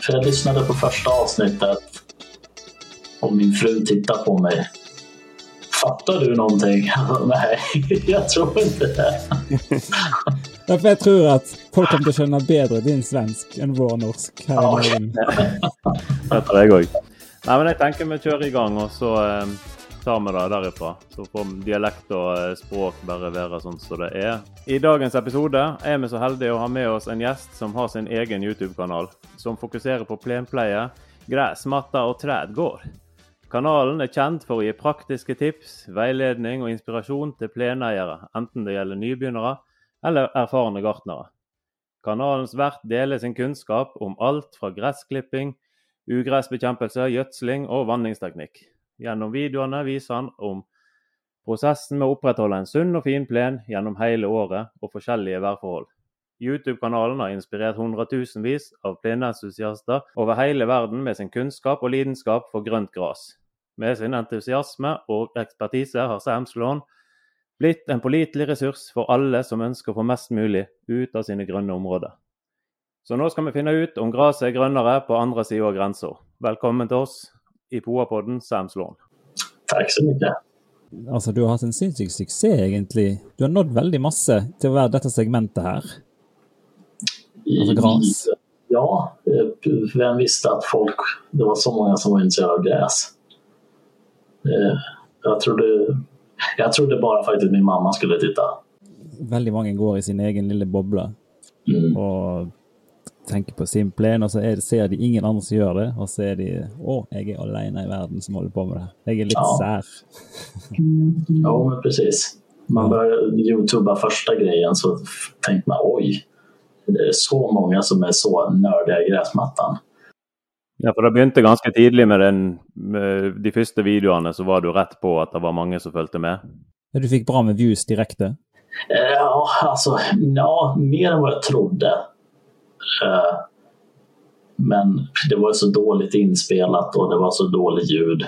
För jag lyssnade på första avsnittet och min fru tittar på mig. Fattar du någonting? Nej, jag tror inte det. Ja, jag tror att folk kommer att känna bättre din svensk än vår norsk. Här Norden. Jeg tror jeg òg. Nei, men jeg tenker vi kjører i gang, og så eh, tar vi det derifra. Så får dialekt og eh, språk bare være sånn som det er. I dagens episode er vi så heldige å ha med oss en gjest som har sin egen YouTube-kanal, som fokuserer på plenpleie, gress, matter og trædgård. Kanalen er kjent for å gi praktiske tips, veiledning og inspirasjon til pleneiere, enten det gjelder nybegynnere eller erfarne gartnere. Kanalens vert deler sin kunnskap om alt fra gressklipping, ugressbekjempelse, gjødsling og vanningsteknikk. Gjennom videoene viser han om prosessen med å opprettholde en sunn og fin plen gjennom hele året og forskjellige værforhold. YouTube-kanalen har inspirert hundretusenvis av plenentusiaster over hele verden med sin kunnskap og lidenskap for grønt gras. Med sin entusiasme og ekspertise har Sam Sloan blitt en pålitelig ressurs for alle som ønsker å få mest mulig ut av sine grønne områder. Så nå skal vi finne ut om gresset er grønnere på andre sida av grensa. Velkommen til oss i Poapodden, Sam Sloan. Tack så mycket. Altså, du har hatt en sinnssyk suksess, egentlig. Du har nådd veldig masse til å være dette segmentet her. Alltså gras. Ja, eh, vem visste att folk, det var så många som var intresserade av gräs. Eh, Jag trodde, jag trodde bara faktiskt min mamma skulle titta. Veldig mange går i sin egen lille boble Mm. og tenker på sin plen, og så er det, ser de ingen andre som gjør det, og så er de Å, jeg er alene i verden som holder på med det. Jeg er litt Ja. sær. Ja, men precis. Man börjar youtuba första grejen så tänkte man oj, det är så många som är så nördiga i gräsmattan. Ja, for det begynte ganske tidlig med, den, med de første videoene, så var du rett på at det var mange som fulgte med. Ja, Du fikk bra med views direkte. Eh, Ja, alltså, ja, mer än vad jag trodde. Eh, men det var så dåligt inspelat och det var så dåligt ljud.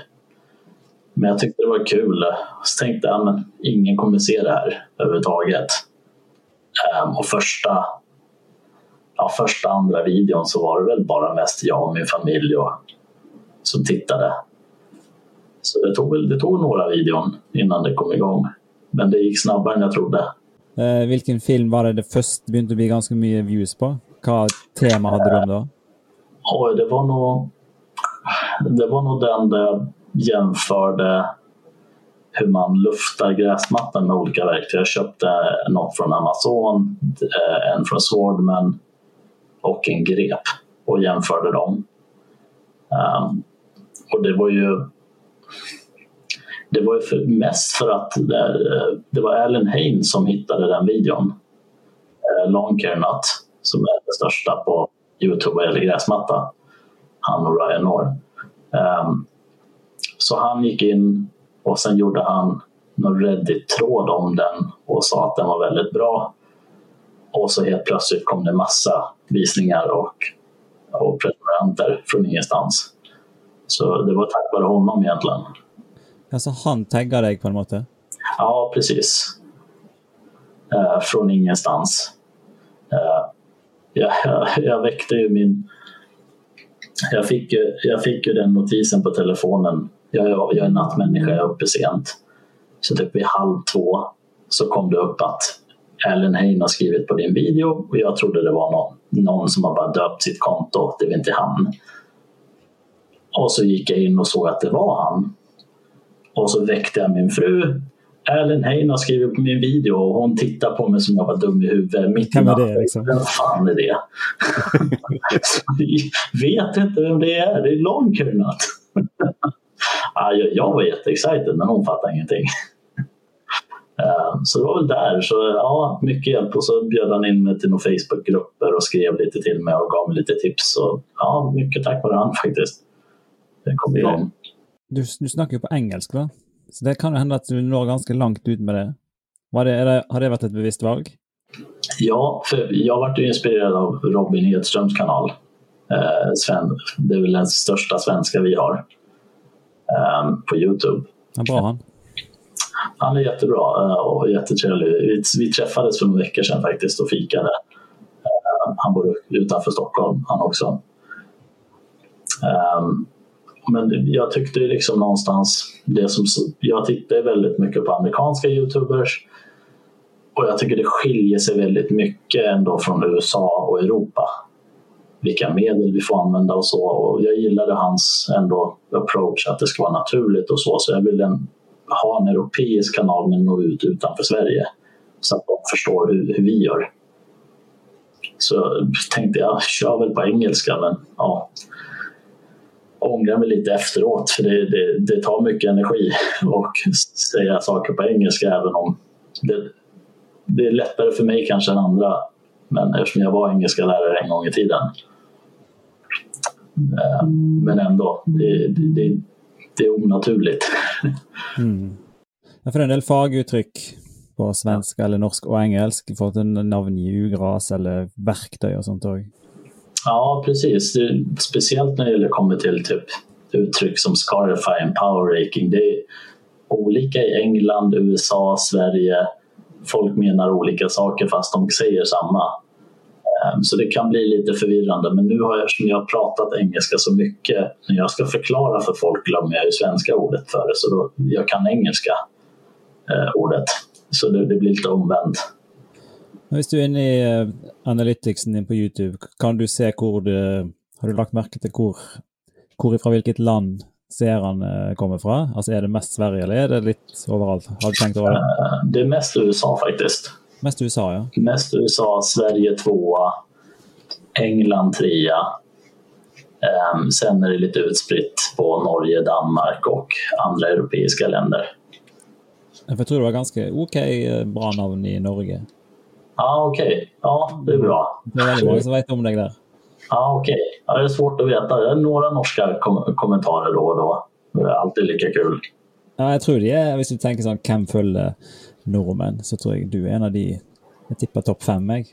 Men jag tyckte det var kul. Så tänkte jag, men ingen kommer se det här överhuvudtaget. Ehm, och första, ja, första andra videon så var det väl bara mest jag och min familj och, som tittade. Så det tog, väl, det tog några videon innan det kom igång. Men det gick snabbare än jag trodde. Eh, vilken film var det det först började bli ganska mycket views på? Hva tema hade de då? Oj, det var nog det var nog den där jag jämförde hur man luftar gräsmattan med olika verktyg. Jag köpte något från Amazon, eh, en från Swordman och en grep och jämförde dem. Um, och det var ju det var ju för, mest för att det, det var Alan Hain som hittade den videon. Eh, Long Care Nut, som är det största på Youtube eller gräsmatta. Han och Ryan Orr. Um, så han gick in och sen gjorde han någon Reddit-tråd om den och sa att den var väldigt bra. Och så helt plötsligt kom det massa visningar och, och prenumeranter från ingenstans. Så det var tack vare honom egentligen. Altså, han tagga deg på en måte? Ja, precis. Eh, från ingenstans. Eh, jag, jag, jag väckte ju min... Jag fick, ju, jag fick ju den notisen på telefonen. Jag, jag, jag är nattmänniska, jag är uppe sent. Så typ vid halv två så kom det upp att Ellen Hein har skrivit på din video och jag trodde det var någon, någon som har bara döpt sitt konto. Det var inte han. Och så gick jag in och såg att det var han. Och så väckte jag min fru. Ellen Hein har skrivit på min video och hon tittar på mig som jag var dum i huvudet. Mitt i natten. liksom? Vem fan är det? Vet inte vem det är. Det är Långkurnat. ja, jag, jag var jätteexcited men hon fattade ingenting. Eh, Så det var väl där. Så ja, mycket hjälp. Och så bjöd han in mig till några Facebookgrupper och skrev lite till mig och gav mig lite tips. Så ja, mycket tack vare han faktiskt. Det kom igång. Du, du snakker jo på engelsk, da? Så det kan jo hende at du når ganske langt ut med det. Var det, det har det vært et bevisst valg? Ja, för jag vart ju inspirerad av Robin Edströms kanal. Eh, Sven, det är väl den största svenska vi har eh, på Youtube. Ja, bra, han. Han är jättebra eh, och jättetrevlig. Vi, vi träffades för några veckor sedan faktiskt och fikade. Eh, han bor utanför Stockholm han också. Um, men jag tyckte liksom någonstans, det som, jag tittar väldigt mycket på amerikanska youtubers och jag tycker det skiljer sig väldigt mycket ändå från USA och Europa. Vilka medel vi får använda och så. Och jag gillade hans ändå approach att det ska vara naturligt och så. Så jag ville ha en europeisk kanal men nå ut utanför Sverige. Så att de förstår hur, hur vi gör. Så tänkte jag, kör väl på engelska men ja. Ångrar mig lite efteråt för det, det, det tar mycket energi att säga saker på engelska även om det, det är lättare för mig kanske än andra. Men eftersom jag var engelska lärare en gång i tiden. Eh, men ändå, det, det, det är onaturligt. Mm. Ja, för en del faguttryck på svenska eller norsk och engelsk fått en namn, ugras eller verktyg och sånt också. Ja, precis. Det, speciellt när det gäller kommer till typ uttryck som scarify and power raking. Det är olika i England, USA, Sverige folk menar olika saker fast de säger samma. Ehm, så det kan bli lite förvirrande men nu har jag, eftersom jag har pratat engelska så mycket, när jag ska förklara för folk glömmer jag ju svenska ordet för det så då, jag kan engelska eh, ordet. Så det, det blir lite omvänt. Om du är inne i uh, analyticsen din på Youtube, kan du se hvor det, har du lagt märke till hvor, hvor ifra vilket land seerne kommer fra? Altså Er det mest Sverige, eller er det litt overalt? Har du tenkt over det? Eh, det är mest USA faktiskt. Mest USA, ja. Mest USA, Sverige tvåa, England trea. Um, sen är det lite utspritt på Norge, Danmark och andra europeiska länder. Jag tror det var ganska okej okay, eh, bra namn i Norge. Ja, okej. Okay. Ja, det är bra. Det är väldigt många som vet om dig där. Ja, okej. Okay. Ja, det är svårt att veta. Det är några norska kom kommentarer då och då. Det är alltid lika kul. Ja, jag tror det är, om du tänker sånn hvem følger nordmenn, så tror jag du är en av de Jag tippar topp fem, jeg.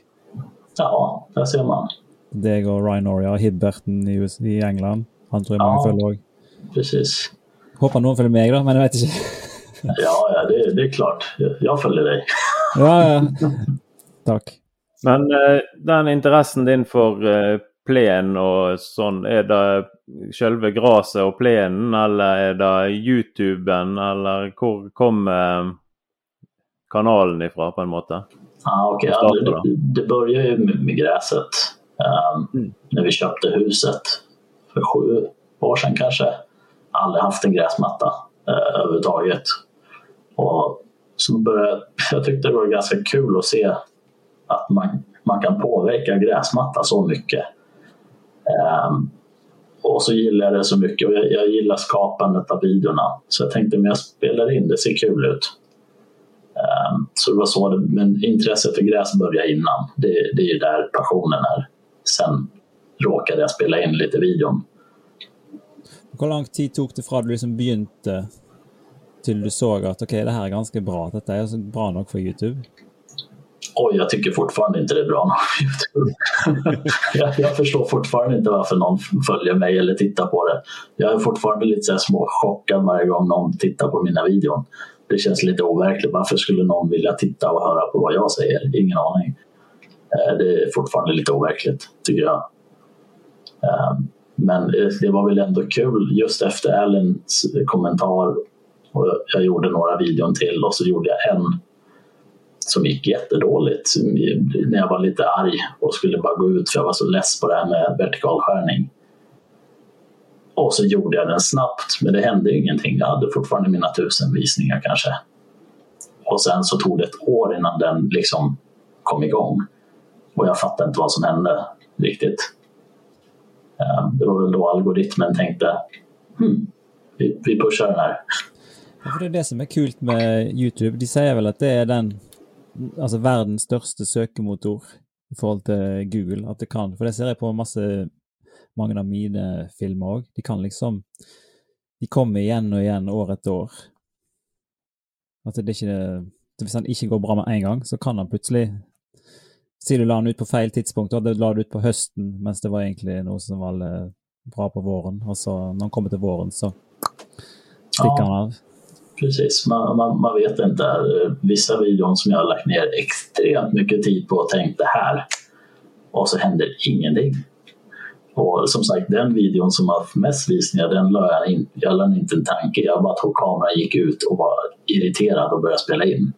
Ja, där ser man. Deg och Ryan Oria, Hibberton i, i England. Han tror jag många ja, följer òg. Precis. Hoppas någon följer mig då, men jag vet inte. ja, ja det, det, är klart. Jag följer dig. ja, ja. Tack. Men eh, den intressen din för eh, plen og sånn, er det selve gresset og plenen, eller er det YouTuben, eller hvor kommer kanalen ifra på en måte? Ah, okay. ja, det, det började ju med, med gräset um, mm. när vi köpte huset för sju år sedan kanske. Aldrig haft en gräsmatta uh, överhuvudtaget. Och så började, jag tyckte det var ganska kul att se att man, man kan påverka gräsmatta så mycket. Um, och så gillar jag det så mycket och jag, jag, gillar skapandet av videorna. Så jag tänkte att jag spelar in det, ser kul ut. Um, så det var så det, men intresset för gräs började innan. Det, det är ju där passionen är. Sen råkade jag spela in lite videon. Hur lång tid tog det från att du liksom började till du såg att okej, okay, det här är ganska bra, detta är bra nog för Youtube? Oj, jag tycker fortfarande inte det är bra jag, jag förstår fortfarande inte varför någon följer mig eller tittar på det. Jag är fortfarande lite så små chockad varje gång någon tittar på mina videon. Det känns lite overkligt. Varför skulle någon vilja titta och höra på vad jag säger? Ingen aning. Eh, det är fortfarande lite overkligt, tycker jag. Ehm, men eh, det var väl ändå kul just efter Allens kommentar och jag gjorde några videon till och så gjorde jag en som gick jättedåligt när jag var lite arg och skulle bara gå ut för jag var så less på det här med vertikalskärning. Och så gjorde jag den snabbt, men det hände ingenting. Jag hade fortfarande mina tusen visningar kanske. Och sen så tog det ett år innan den liksom kom igång. Och jag fattade inte vad som hände riktigt. Eh, det var väl då algoritmen tänkte hmm, vi, vi pushar den här. Ja, för det är det som är kul med Youtube. De säger väl att det är den altså verdens største søkemotor i forhold til Google. At det kan. For det ser jeg på masse mange av mine filmer òg. De kan liksom De kommer igjen og igjen år etter år. At det ikke Hvis han ikke går bra med en gang, så kan han plutselig Si du la han ut på feil tidspunkt, og du la det ut på høsten, mens det var egentlig noe som var bra på våren. Og så når han kommer til våren, så stikker han av precis. Man, man, man, vet inte. Vissa videon som jag har lagt ner extremt mycket tid på och tänkt det här och så händer ingenting. Och som sagt, den videon som har haft mest visningar, den la jag in. Jag la inte en tanke. Jag bara tog kameran, gick ut och var irriterad och började spela in.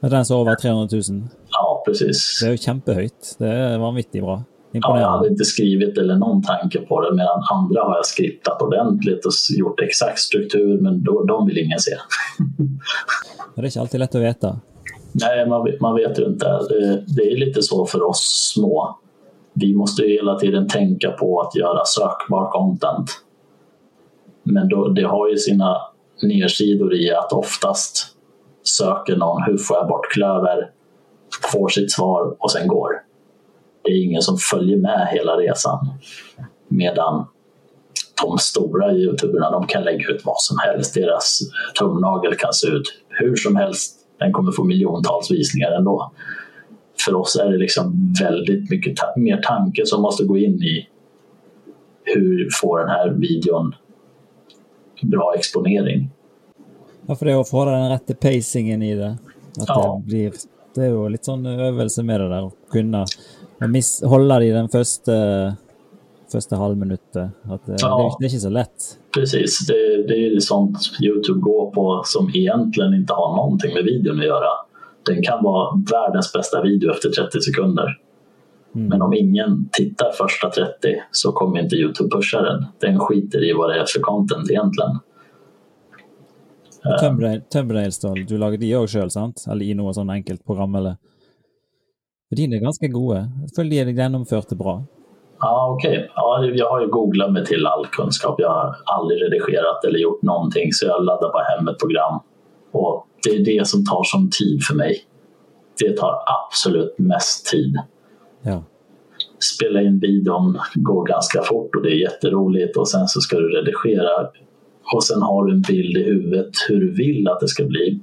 Den som över 300 000? Ja, precis. Det är ju kämpehöjt. Det är vanvittigt bra. Ja, jag hade inte skrivit eller någon tanke på det medan andra har jag skriptat ordentligt och gjort exakt struktur men då, de vill ingen se. det är inte alltid lätt att veta. Nej, man, man vet ju inte. Det, det är lite så för oss små. Vi måste hela tiden tänka på att göra sökbar content. Men då, det har ju sina nedsidor i att oftast söker någon hur får jag bort klöver, får sitt svar och sen går. Det är ingen som följer med hela resan. Medan de stora youtuberna de kan lägga ut vad som helst. Deras tumnagel kan se ut hur som helst. Den kommer få miljontals visningar ändå. För oss är det liksom väldigt mycket ta mer tanke som måste gå in i hur får den här videon bra exponering. Ja, för det är att få den rätta pacingen i det. Att ja. det, blir, det är ju lite sån övelse med det där. Att kunna miss, hålla det i den första, första halvminuten. Att det, ja. det, det är inte så lätt. Precis, det, det är sånt Youtube går på som egentligen inte har någonting med videon att göra. Den kan vara världens bästa video efter 30 sekunder. Mm. Men om ingen tittar första 30 så kommer inte Youtube pusha den. Den skiter i vad det är för content egentligen. Då, du lager de òg sjøl, sant? Eller i noe sånn enkelt program, eller? Dine är ganska gode. Føler de gjennomførte bra. Ja, okej. Okay. Ja, jag har ju googlat mig till all kunskap. Jag har aldrig redigerat eller gjort någonting så jag laddar bara hem ett program. Och det är det som tar som tid för mig. Det tar absolut mest tid. Ja. Spela in videon går ganska fort och det är jätteroligt och sen så ska du redigera och sen har du en bild i huvudet hur du vill att det ska bli.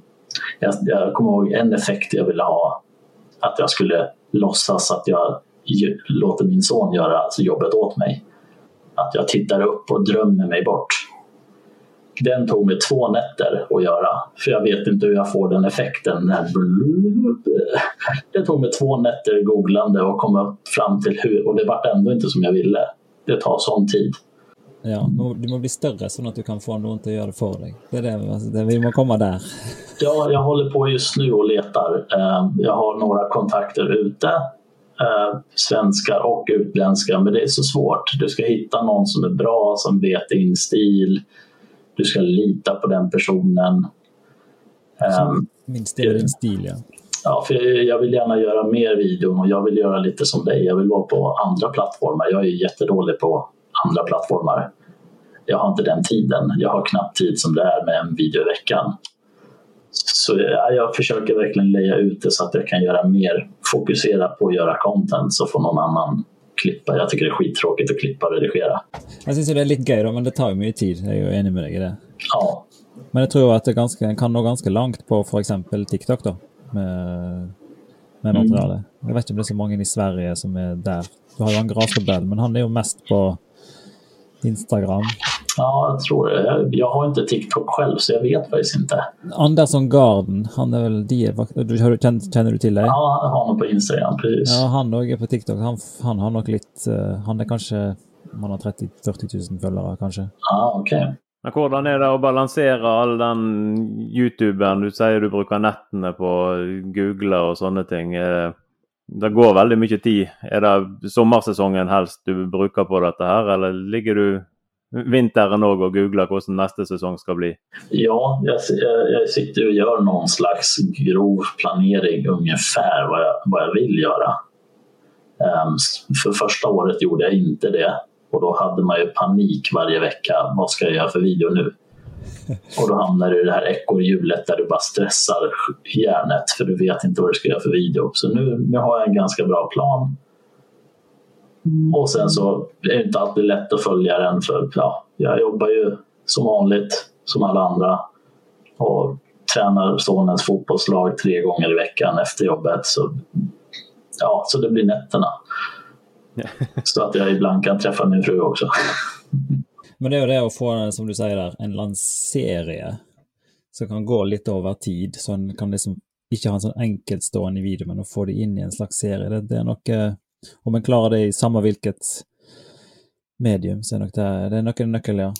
Jag, jag kommer ihåg en effekt jag ville ha. Att jag skulle låtsas att jag låter min son göra jobbet åt mig. Att jag tittar upp och drömmer mig bort. Den tog mig två nätter att göra, för jag vet inte hur jag får den effekten. Det tog mig två nätter googlande och komma fram till hur, och det vart ändå inte som jag ville. Det tar sån tid. Ja, du måste bli större så att du kan få någon att göra det för dig. Det är det, det vill man komma där. Ja, jag håller på just nu och letar. Eh, jag har några kontakter ute, eh, svenskar och utländska, men det är så svårt. Du ska hitta någon som är bra, som vet din stil. Du ska lita på den personen. Ehm, min stil är din stil, ja. Ja, för jag vill gärna göra mer videon och jag vill göra lite som dig. Jag vill vara på andra plattformar. Jag är jättedålig på andra plattformar. Jag har inte den tiden. Jag har knappt tid som det är med en video i veckan. Så ja, jag försöker verkligen leja ut det så att jag kan göra mer, fokusera på att göra content så får någon annan klippa. Jag tycker det är skittråkigt att klippa och redigera. Jag syns det är lite gøy, men det tar ju mycket tid. Jag är enig med dig i det. Ja. Men jag tror att det ganska, kan nå ganska långt på för exempel TikTok då. Med, med materialet. Mm. Jag vet inte om det är så många i Sverige som är där. Du har ju en Grasrebell, men han är ju mest på Instagram. Ja, jag tror det. Jag har inte TikTok själv så jag vet faktiskt inte. Andersson Garden, han är väl det? Känner, känner du till det? Ja, jag har honom på Instagram, precis. Ja, han är på TikTok. Han, han har nog lite, uh, han är kanske, han har 30-40 000 följare kanske. Ja, okej. Okay. Men hvordan er det å balansere all den YouTuberen du sier du bruker nettene på å google og sånne ting? Det går väldigt mycket tid. Är det sommarsäsongen helst du brukar på detta här eller ligger du vintern och googlar hur nästa säsong ska bli? Ja, jag, jag sitter och gör någon slags grov planering ungefär vad jag, vad jag vill göra. Um, för första året gjorde jag inte det och då hade man ju panik varje vecka. Vad ska jag göra för video nu? Och då hamnar du i det här ekorrhjulet där du bara stressar hjärnet för du vet inte vad du ska göra för video. Så nu, nu har jag en ganska bra plan. Och sen så är det inte alltid lätt att följa den för ja, jag jobbar ju som vanligt som alla andra och tränar sonens fotbollslag tre gånger i veckan efter jobbet. Så, ja, så det blir nätterna. så att jag ibland kan träffa min fru också. Men det är ju det att få, som du säger där, en lanserie som kan gå lite över tid. Så en kan liksom inte ha en sån enkelstående video, men att få det in i en slags serie. Det, det är nog, eh, om man klarar det i samma vilket medium, så är nog det, det är nog en nyckel, ja.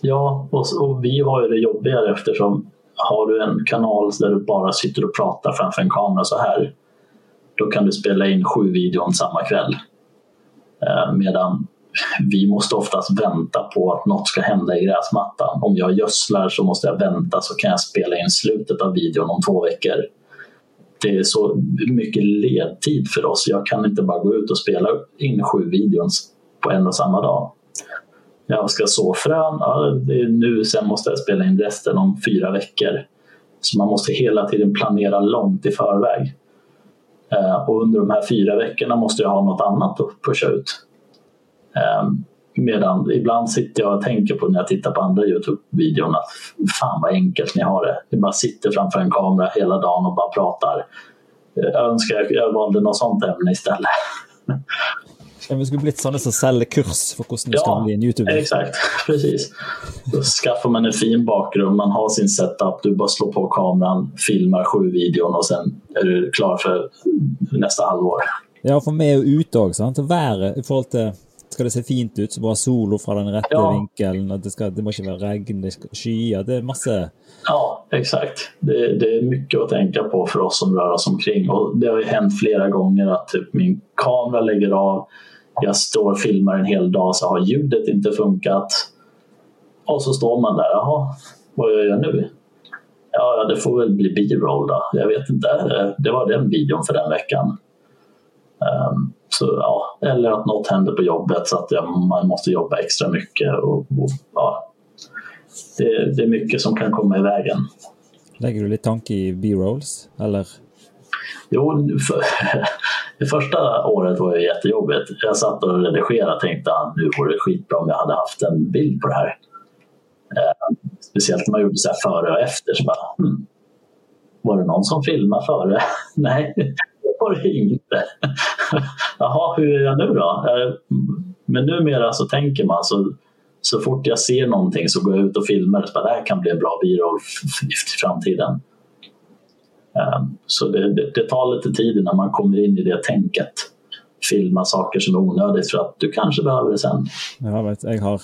Ja, och, och vi har ju det jobbigare eftersom har du en kanal där du bara sitter och pratar framför en kamera så här, då kan du spela in sju videon samma kväll. Eh, medan vi måste oftast vänta på att något ska hända i gräsmattan. Om jag gödslar så måste jag vänta så kan jag spela in slutet av videon om två veckor. Det är så mycket ledtid för oss. Jag kan inte bara gå ut och spela in sju videon på en och samma dag. Jag ska så frön, ja, det är nu, sen måste jag spela in resten om fyra veckor. Så man måste hela tiden planera långt i förväg. Eh, och under de här fyra veckorna måste jag ha något annat att pusha ut. Eh, medan ibland sitter jag och tänker på när jag tittar på andra Youtube-videon att fan vad enkelt ni har det. Ni bara sitter framför en kamera hela dagen och bara pratar. Jag önskar jag valde något sånt ämne istället. Vi skulle blitt sånne som selger kurs for hvordan du ja, skal bli en YouTuber. Exakt, precis. Då skaffar man en fin bakgrund, man har sin setup, du bara slår på kameran, filmar sju videon och sen är du klar för nästa halvår. Ja, for vi er jo ute òg, sant. Været i forhold til skal det se fint ut, så bare solo fra den rette ja. vinkelen. Det, skal, det må ikke være regn, det skal skyer. Det är masse Ja, exakt. Det, det, är mycket att tänka på för oss som rör oss omkring. Och det har ju hänt flera gånger att typ min kamera lägger av jag står och filmar en hel dag så har ljudet inte funkat. Och så står man där, jaha, vad gör jag nu? Ja, det får väl bli B-roll då. Jag vet inte. Det var den videon för den veckan. Um, så, ja, eller att något händer på jobbet så att man måste jobba extra mycket. Och, och ja, det, det, är mycket som kan komma i vägen. Lägger du lite tanke i B-rolls? Eller? Jo, för, det första året var ju jättejobbigt. Jag satt och redigerade och tänkte att ah, nu vore det skitbra om jag hade haft en bild på det här. Eh, speciellt när man gjorde så här före och efter. Så bara, hmm, var det någon som filmade före? Nej, det var det inte. Hur är jag nu då? Men numera så tänker man så, så fort jag ser någonting så går jag ut och filmar. Så bara, det här kan bli en bra biroll i framtiden. Ehm, så det, det, det, tar lite tid innan man kommer in i det tänket. Filma saker som är onödigt för att du kanske behöver det sen. Jag vet, jag har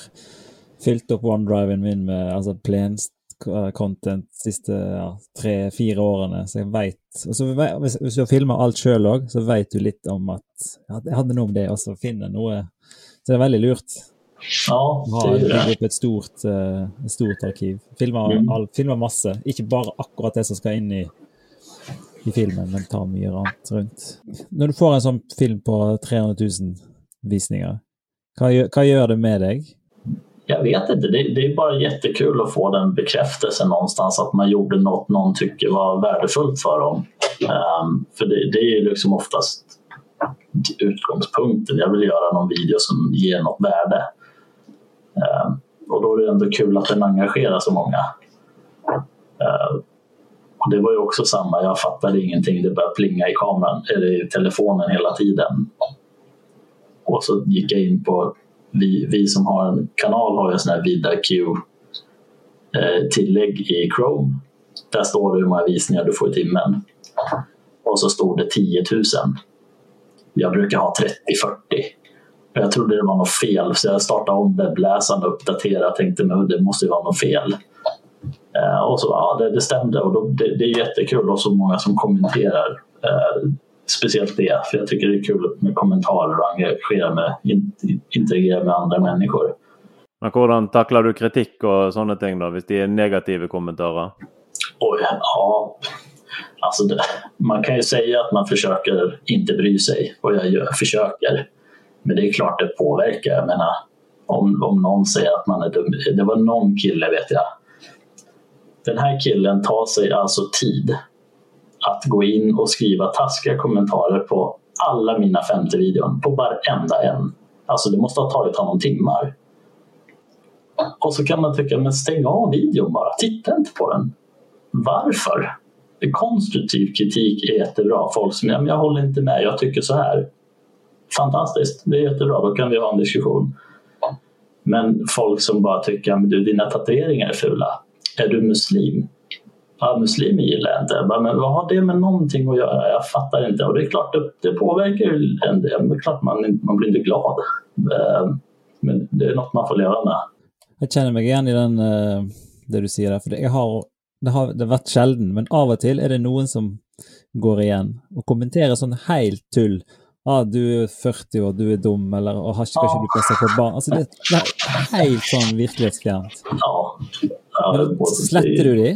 fyllt upp OneDriven min med alltså, plens content de siste ja, tre-fire årene, så jeg veit Hvis du filmer alt sjøl òg, så veit du litt om at ja, jeg hadde noe om det, og så finner noe Så det er veldig lurt. Ja, det er det. opp et stort, uh, stort arkiv. Filmer, mm. all, filmer masse. Ikke bare akkurat det som skal inn i i filmen, men tar mye annet rundt. Når du får en sånn film på 300 000 visningar, vad gör, vad gör det med dig? Jag vet inte, det, det, är bara jättekul att få den bekräftelsen någonstans att man gjorde något någon tycker var värdefullt för dem. Um, för det, det, är ju liksom oftast utgångspunkten. Jag vill göra någon video som ger något värde. Um, och då är det ändå kul att den engagerar så många. Uh, och det var ju också samma, jag fattade ingenting. Det började plinga i kameran, eller i telefonen hela tiden. Och så gick jag in på, vi, vi som har en kanal har ju en sån här VidaQ eh, tillägg i Chrome. Där står det hur många visningar du får i timmen. Och så stod det 10 000. Jag brukar ha 30-40. Jag trodde det var något fel så jag startade om webbläsaren och uppdaterade tänkte att det måste ju vara något fel. Eh, och så, ja, det, det stämde och då, det, det, är jättekul och så många som kommenterar. Eh, Speciellt det, för jag tycker det är kul med kommentarer och engagera med, interagera med andra människor. Men hur tacklar du kritik och sådana ting då, om det är negativa kommentarer? Oj, ja. Alltså det, man kan ju säga att man försöker inte bry sig och jag gör, försöker. Men det är klart det påverkar. Jag menar, om, om någon säger att man är dum. Det var någon kille vet jag den här killen tar sig alltså tid att gå in och skriva taskiga kommentarer på alla mina 50 videon, på varenda en. Alltså det måste ha tagit honom timmar. Och så kan man tycka, men stäng av videon bara, titta inte på den. Varför? Konstruktiv kritik är jättebra. Folk som, ja, men jag håller inte med, jag tycker så här. Fantastiskt, det är jättebra, då kan vi ha en diskussion. Men folk som bara tycker, men du, dina tatueringar är fula är du muslim? Muslimer gillar jag inte. Bara, men vad har det med någonting att göra? Jag fattar inte. Och det är klart, det, det påverkar ju en del. Det är klart man, man blir inte glad. Ehm, Men det är något man får leva med. Jeg kjenner meg igjen i den, eh, det du der. For jeg har, det har det har vært sjelden, men av og til er det noen som går igjen og kommenterer sånn helt tull. Ah, du er 40 år, du er dum, eller og har skal ikke du på barn? Altså, det, det er helt sånn virkelighetsfjernt. Ja. Sletter du de?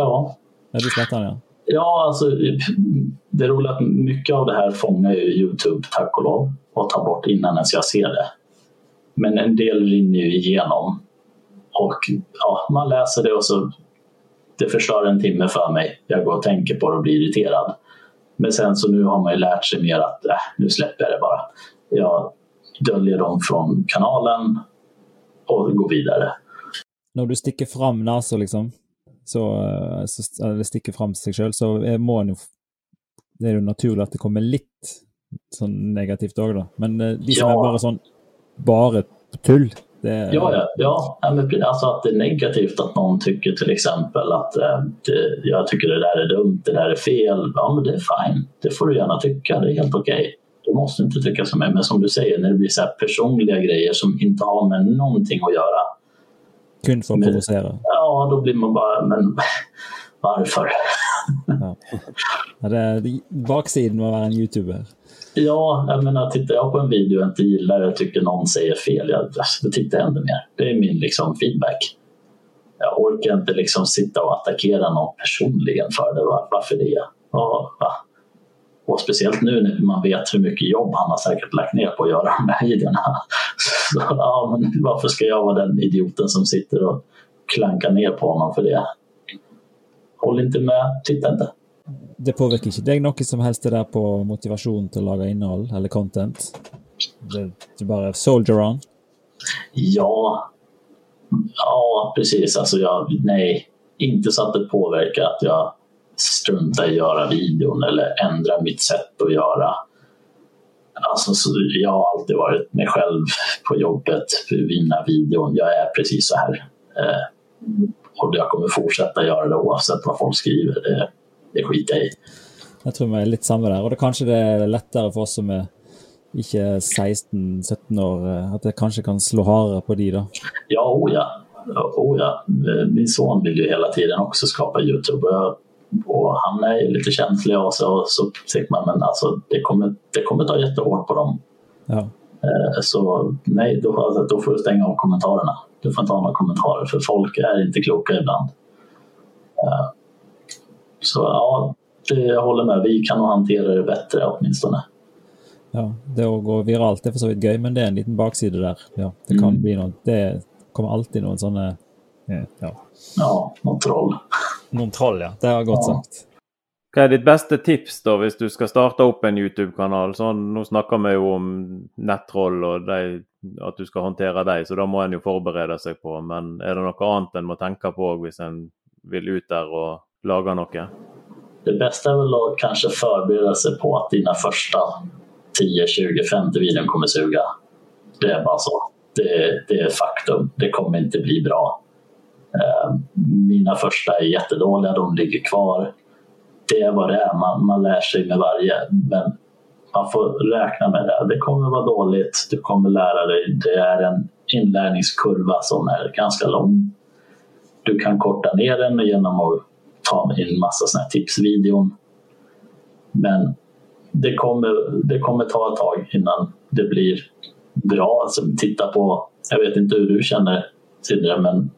Ja. Du sletter den, ja. Ja, alltså det är roligt att mycket av det här fångar ju Youtube, tack och lov, och tar bort innan ens jag ser det. Men en del rinner ju igenom. Och ja, man läser det och så det förstör en timme för mig. Jag går och tänker på det och blir irriterad. Men sen så nu har man ju lärt sig mer att äh, nu släpper jag det bara. Jag döljer dem från kanalen och går vidare. Når du stikker fram nesa, liksom, så, eh, så eller stikker fram seg sjøl, så må en jo Det er jo naturlig at det kommer litt sånn negativt òg, da. Men eh, de som Ja. er bare sånn bare tull, det Ja, ja, ja. alltså att det är negativt att någon tycker till exempel att eh, det, jag tycker det där är dumt, det där är fel. Ja, men det är fine. Det får du gärna tycka. Det är helt okej. Du måste inte tycka som mig. Men som du säger, när det blir så här personliga grejer som inte har med någonting att göra. Kun for å Men- provosere. Ja, då blir man bara, men varför? Ja. Ja, det baksiden med å være en YouTuber. Ja, jag menar, tittar jag på en video och inte gillar det, tycker någon säger fel, jag, alltså, då tittar jag inte mer. Det är min liksom, feedback. Jag orkar inte liksom sitta och attackera någon personligen för det. Var, varför det? Ja, va? Och speciellt nu när man vet hur mycket jobb han har säkert lagt ner på att göra de här videorna. Så, ja, men varför ska jag vara den idioten som sitter och klankar ner på honom för det? Håll inte med, titta inte. Det påvirker ikke deg noe som helst det der på motivasjon til å lage innhold eller content? Det, du bare soldier on? Ja, ja precis. Alltså jag, nej, inte så att det påverkar att jag struntar i att göra videon eller ändrar mitt sätt att göra. Alltså, så jag har alltid varit mig själv på jobbet, vinna videon. Jag är precis så här. Eh, och jag kommer fortsätta göra det oavsett vad folk skriver. Det, det skiter jag i. Jeg tror vi er litt samme der. Og det kanskje det er lettere for oss som er ikke 16-17 år, eh, at det kanskje kan slå hardere på de, da. Ja, oh ja. Oh ja. Min son vill ju hela tiden också skapa Youtube. Och, jag, och han är ju lite känslig och så, så tycker man men alltså, det, kommer, det kommer ta jättehårt på dem. Ja. Eh, Så nej, då, då får du stänga av kommentarerna. Du får inte ha några kommentarer för folk är inte kloka ibland. Eh, Så ja, det, jag håller med. Vi kan nog hantera det bättre åtminstone. ja. Det å gå viralt er for så vidt gøy, men det er en liten bakside der. Ja, det kan Mm. bli noe Det kommer alltid noen sånne eh, Ja. Ja, något troll. Noen troll, ja. Det var godt Ja. sagt. Hva er ditt beste tips da hvis du skal starte opp en YouTube-kanal? Sånn, nå snakker vi jo om nettroll og de, at du skal håndtere dem, så da må en jo forberede seg på. Men er det noe annet en må tenke på hvis en vil ut der og lage noe? Det bästa är väl att kanske förbereda sig på att dina första 10, 20, 50 videon kommer suga. Det är bara så. Det, det är faktum. Det kommer inte bli bra. Eh, mina första är jättedåliga, de ligger kvar. Det är vad det är. Man, man lär sig med varje. Men man får räkna med det. Det kommer vara dåligt. Du kommer lära dig. Det är en inlärningskurva som är ganska lång. Du kan korta ner den genom att ta in massa såna här tipsvideon. Men det kommer, det kommer ta ett tag innan det blir bra. Alltså, titta på, jag vet inte hur du känner Sindre, men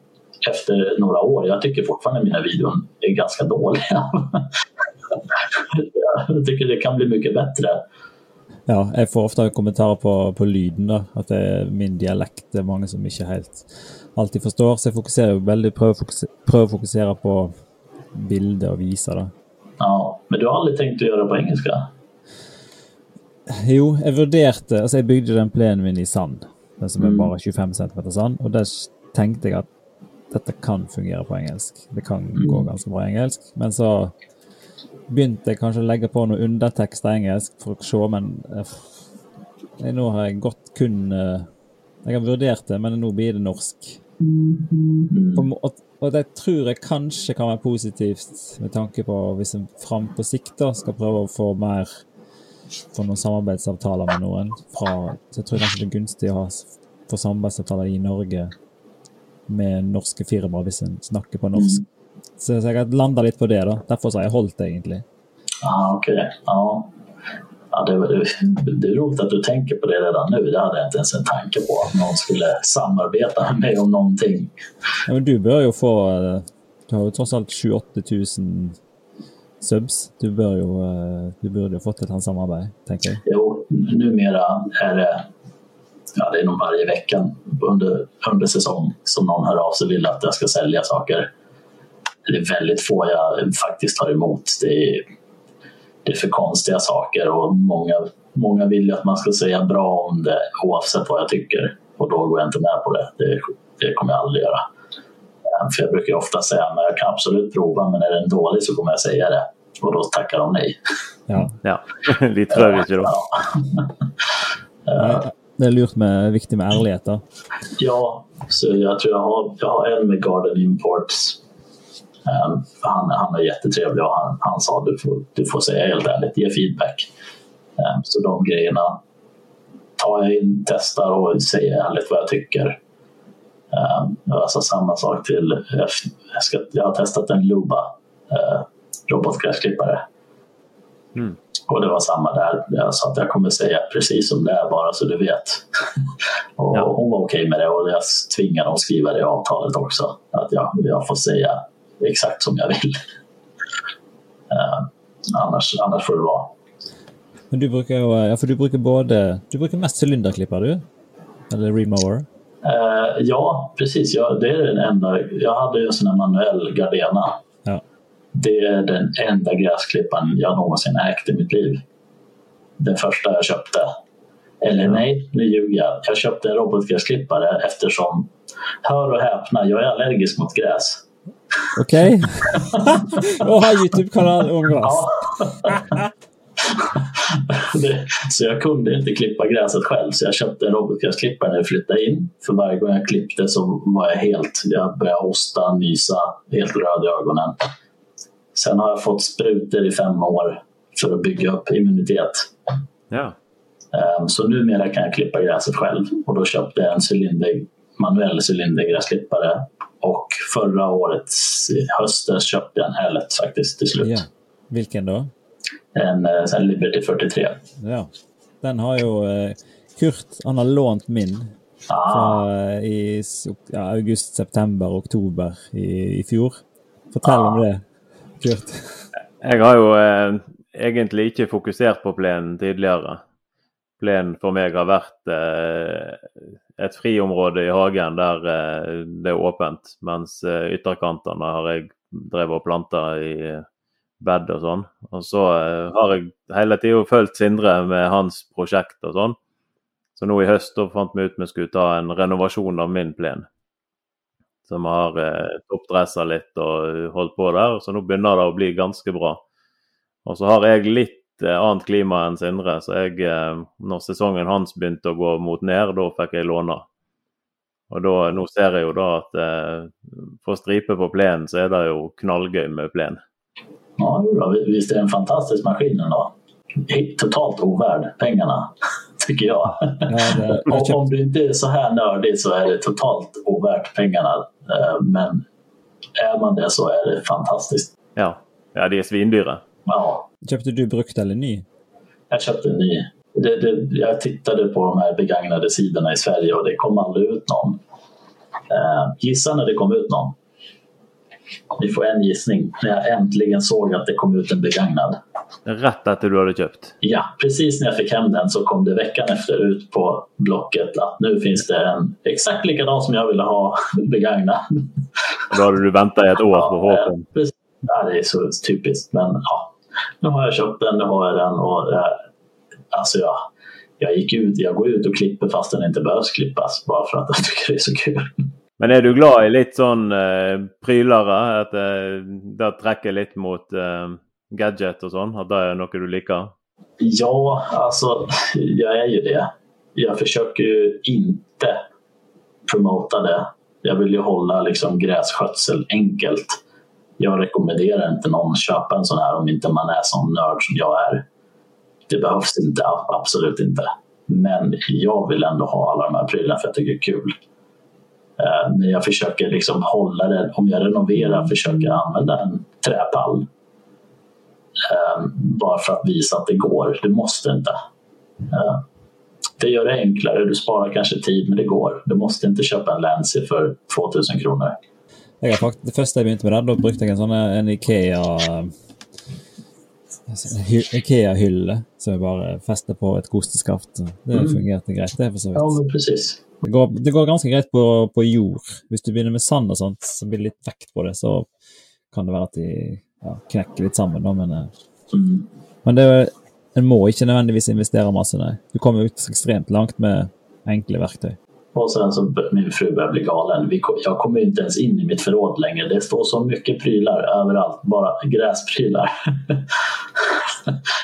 efter några år, jag tycker fortfarande mina videon är ganska dåliga. jag tycker det kan bli mycket bättre. Ja, jeg får ofte kommentarer på, på lyden, da. At det er min dialekt. Det er mange som ikke helt alltid forstår. Så å fokusere, prøver å fokusere på bildet og vise, da. Ja, men du har aldrig tänkt att göra på engelska? Jo, jeg vurderte Altså, jeg bygde den plenen min i sand. Den som Mm. bare 25 cm sand. Og der tenkte jeg at dette kan fungere på engelsk. Det kan Mm. gå ganske bra engelsk. Men så begynte jeg kanskje å legge på noe undertekst av engelsk for å se, men jeg, nå har jeg gått kun eh, Jeg har vurdert det, men nå blir det norsk. Mm. På, og, og det tror jeg kanskje kan være positivt med tanke på hvis en fram på sikt da skal prøve å få mer få noen samarbeidsavtaler med noen. Fra, så jeg tror kanskje det er gunstig å ha få samarbeidsavtaler i Norge med norske firmaer hvis en snakker på norsk. Så jeg har landa litt på det, da. Derfor har jeg holdt det, egentlig. Ah, Okej, ja. ja det, det, är roligt att du tänker på det redan nu. Det hade jag inte ens en tanke på. Att någon skulle samarbeta med mig om någonting. Ja, men du bør jo få eh, Du har jo tross alt 28 000 subs. Du bør jo eh, Du burde jo fått et sånt samarbeid, tenker jeg. Jo, numera är det, ja, det är nog varje vecka under, under säsong som någon hör av sig och vill att jag ska sälja saker. Det är väldigt få jag faktiskt tar emot. Det är, det är för konstiga saker och många, många vill ju att man ska säga bra om det oavsett vad jag tycker. Och då går jag inte med på det. Det, det kommer jag aldrig göra. Eh, För jag brukar ju ofta säga att jag kan absolut prova men är den dålig så kommer jag säga det. Och då tackar de nej. Ja. Ja, trøv, ikke da? Nei, det er lurt med, viktig med ærlighet, da. Ja, så jag tror jag har, jag har en med Garden Imports. Um, han, han är jättetrevlig och han, han sa du får, du får säga helt ärligt, ge feedback. Um, så de grejerna tar jag in, testar och säger ärligt vad jag tycker. Um, alltså samma sak till, jag, ska, jag har testat en Luba uh, robotgräsklippare. Mm. Och det var samma där. Jag sa att jag kommer säga precis som det är bara så du vet. och Ja. Hon var okej med det och jag tvingade att skriva det i avtalet också. Att jag, jag får säga exakt som jag vill. Eh, annars, annars får det vara. Men du bruker jo Ja, for du bruker både Du bruker mest sylinderklipper, du? Eller remower? Eh, ja, precis. Jag, det är den enda. Jag hade ju en sån här manuell Gardena. Det är den enda gräsklipparen jag någonsin ägt i mitt liv. Den första jag köpte. Eller nej, nu ljuger jag. Jag köpte en robotgräsklippare eftersom, hör och häpna, jag är allergisk mot gräs. OK? og har YouTube-kanal om gras. Ja. det, så jag kunde inte klippa gräset själv så jag köpte en robotgräsklippare när jag flyttade in. För varje gång jag klippte så var jag helt, jag började hosta, nysa, helt röd i ögonen. Sen har jag fått sprutor i fem år för att bygga upp immunitet. Ja. Ehm, Så numera kan jag klippa gräset själv och då köpte jag en cylinder, manuell cylindergräsklippare och förra årets höstes köpte jag en Hellet faktiskt till slut. Ja. Hvilken da? En, eh, sån här Liberty 43. Ja. Den har jo eh, Kurt Han har lånt min Ah, eh, i ja, august, september, oktober i, i fjor. Fortell om det, Kurt. Jeg har jo eh, egentlig ikke fokusert på plenen tidligere. Plenen for meg har vært eh, et friområde i hagen der eh, det er åpent, mens eh, ytterkantene har jeg drevet og planta i eh, bed og sånn. Og så eh, har jeg hele tida fulgt Sindre med hans prosjekt og sånn. Så nå i høst da fant vi ut vi skulle ta en renovasjon av min plen som har eh, toppdressa litt eh, og holdt på der, så nå begynner det å bli ganske bra. Og så har jeg litt eh, annet klima enn Sindre, så jeg, eh, når sesongen hans begynte å gå mot ned, da fikk jeg låne. Og da, nå ser jeg jo da at eh, for stripe på plenen så er det jo knallgøy med plen. ja, jo då, visst är det en fantastisk maskin ändå. Totalt ovärd pengarna, tycker jag. Ja, det, Om, om du inte är så här nördig så är det totalt ovärt pengarna. Eh, Men är man det så är det fantastiskt. Ja, ja de er svindyre. Ja, kjøpte du brukt eller ny? jag köpte en ny. Det, det, jag tittade på de här begagnade sidorna i Sverige och det kom aldrig ut någon. Eh, gissa när det kom ut någon. Ni får en gissning. När jag äntligen såg att det kom ut en begagnad. Etter du hadde kjøpt. Ja, precis när jag fick hem den så kom det veckan efter ut på Blocket att nu finns det en exakt likadan som jag ville ha begagnad. Og da hadde du venta i et år på Ja, håpen. precis. ja, det är så typiskt. Men ja, nu har jag köpt den, nu har jag den och eh, alltså jag, jag gick ut, jag går ut och klipper fast den inte behövs klippas bara för att jag tycker det är så kul. Men er du glad i litt sånn eh, prylere? At eh, det trekker litt mot eh, gadget og sånn? At det er noe du liker? Ja, alltså jag är ju det. Jag försöker ju inte promota det. Jag vill ju hålla liksom grässkötsel enkelt. Jag rekommenderar inte någon att köpa en sån här om inte man är sån nörd som jag är. Det behövs inte, absolut inte. Men jag vill ändå ha alla de här prylarna för jag tycker det är kul. Eh, men jag försöker liksom hålla det, om jag renoverar försöker jag använda en träpall. Eh, bara för att visa att det går. Det måste inte. Eh, det gör det enklare, du sparar kanske tid men det går. Du måste inte köpa en Lancy för 2000 kronor. Jeg har faktisk, det første jeg begynte med, da, da brukte jeg en sånn en Ikea hy- Ikea-hylle som jeg bare fester på et kosteskaft. Det Mm. fungerte greit, det. for så Ja, vidt. men precis. Det går, det går ganske greit på, på jord. Hvis du begynner med sand og sånt, så blir det litt vekt på det, så kan det være at de ja, knekker litt sammen. Da, men, eh, Mm. men det, en må ikke nødvendigvis investere masse, nei. Du kommer ut ekstremt langt med enkle verktøy. Och sen så min fru börjar bli galen. Vi, jag kommer inte ens in i mitt förråd längre. Det står så mycket prylar överallt. Bara gräsprylar.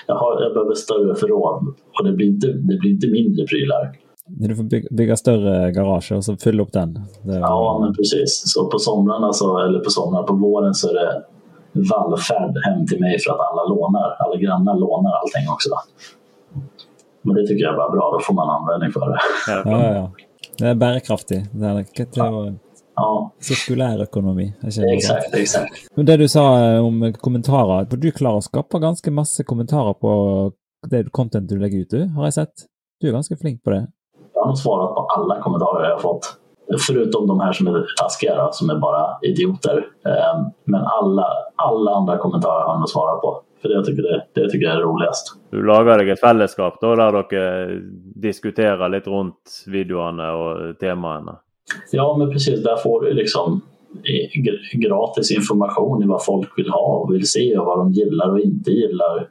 jag, har, jag behöver större förråd. Och det blir inte, det blir inte mindre prylar. Du får bygge, bygge større garasje og så fylle opp den. Det, er- Ja, men precis. Så på somrarna, så, eller på somrarna, på våren så är det vallfärd hem till mig för att alla lånar. Alla grannar lånar allting också. Men det tycker jag är bara bra. Då får man användning för det. Ja, ja, ja. Det er bærekraftig. Det det jo Ja, det noe sånt? exakt, exakt. Men det du sa eh, om kommentarer, du klarer å skape ganske masse kommentarer på det content du legger ut, du, har jeg sett. Du er ganske flink på det. Jag har nog svarat på alla kommentarer jag har fått. Förutom de här som är taskiga, då, som är bara idioter. Eh, Men alla, alla andra kommentarer har jag nog svarat på. För det jag tycker det, det tycker jag är roligast. Du lager deg et fellesskap da, der dere diskuterer litt rundt videoene og temaene. Ja, men precis. Där får du liksom gratis information i vad folk vill ha och vill se och vad de gillar och inte gillar.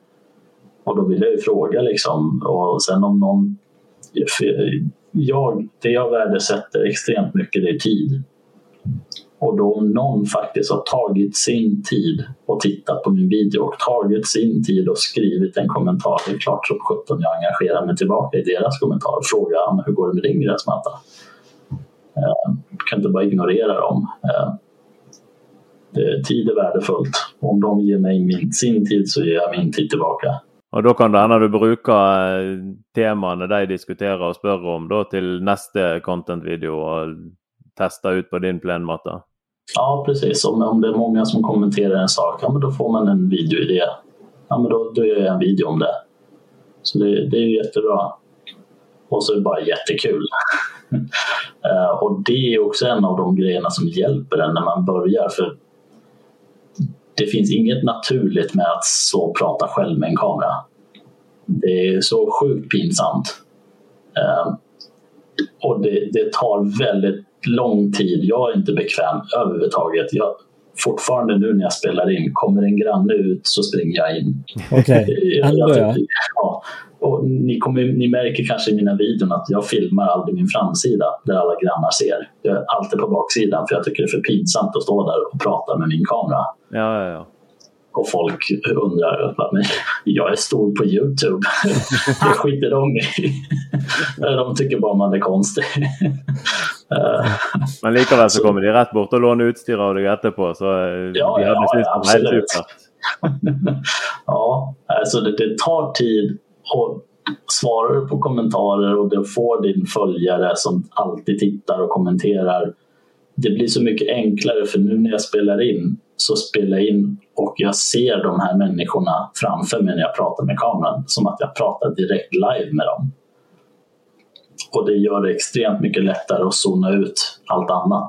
Och då vill jag ju fråga liksom. Och sen om någon... Jag, det jag värdesätter extremt mycket det är tid. Och då om någon faktiskt har tagit sin tid och tittat på min video och tagit sin tid och skrivit en kommentar. Det är klart som sjutton jag engagerar mig tillbaka i deras kommentar och frågar hur går det med din gräsmatta? Eh, kan inte bara ignorera dem. Eh, tid är värdefullt. Om de ger mig min, sin tid så ger jag min tid tillbaka. Og da kan det hende du bruker eh, temaene de diskuterer og spør om, da til neste content-video og tester ut på din plenmatta. Ja, precis. Om, om det är många som kommenterar en sak, ja, men då får man en videoidé. Ja, men då, då gör jag en video om det. Så det, det är ju jättebra. Och så är det bara jättekul. Eh, och det är också en av de grejerna som hjälper en när man börjar. För det finns inget naturligt med att så prata själv med en kamera. Det är så sjukt pinsamt. Eh, och det, det tar väldigt lång tid. Jag är inte bekväm överhuvudtaget. Jag, fortfarande nu när jag spelar in, kommer en granne ut så springer jag in. Ok, ändå ja. ja. Och ni, kommer, ni märker kanske i mina videon att jag filmar aldrig min framsida där alla grannar ser. Jag är alltid på baksidan för jag tycker det är för pinsamt att stå där och prata med min kamera. Ja, ja, ja. Och folk undrar, men jag är stor på Youtube. Det skiter de i. De tycker bara man är konstig. Eh, Men likevel så kommer de rett bort og låner utstyr av deg etterpå, så eh, Ja, de ja, hadde ja, helt absolut. ja, alltså det, det tar tid och svarar du på kommentarer och du får din följare som alltid tittar och kommenterar. Det blir så mycket enklare för nu när jag spelar in så spelar jag in och jag ser de här människorna framför mig när jag pratar med kameran som att jag pratar direkt live med dem. Och det gör det extremt mycket lättare att zona ut allt annat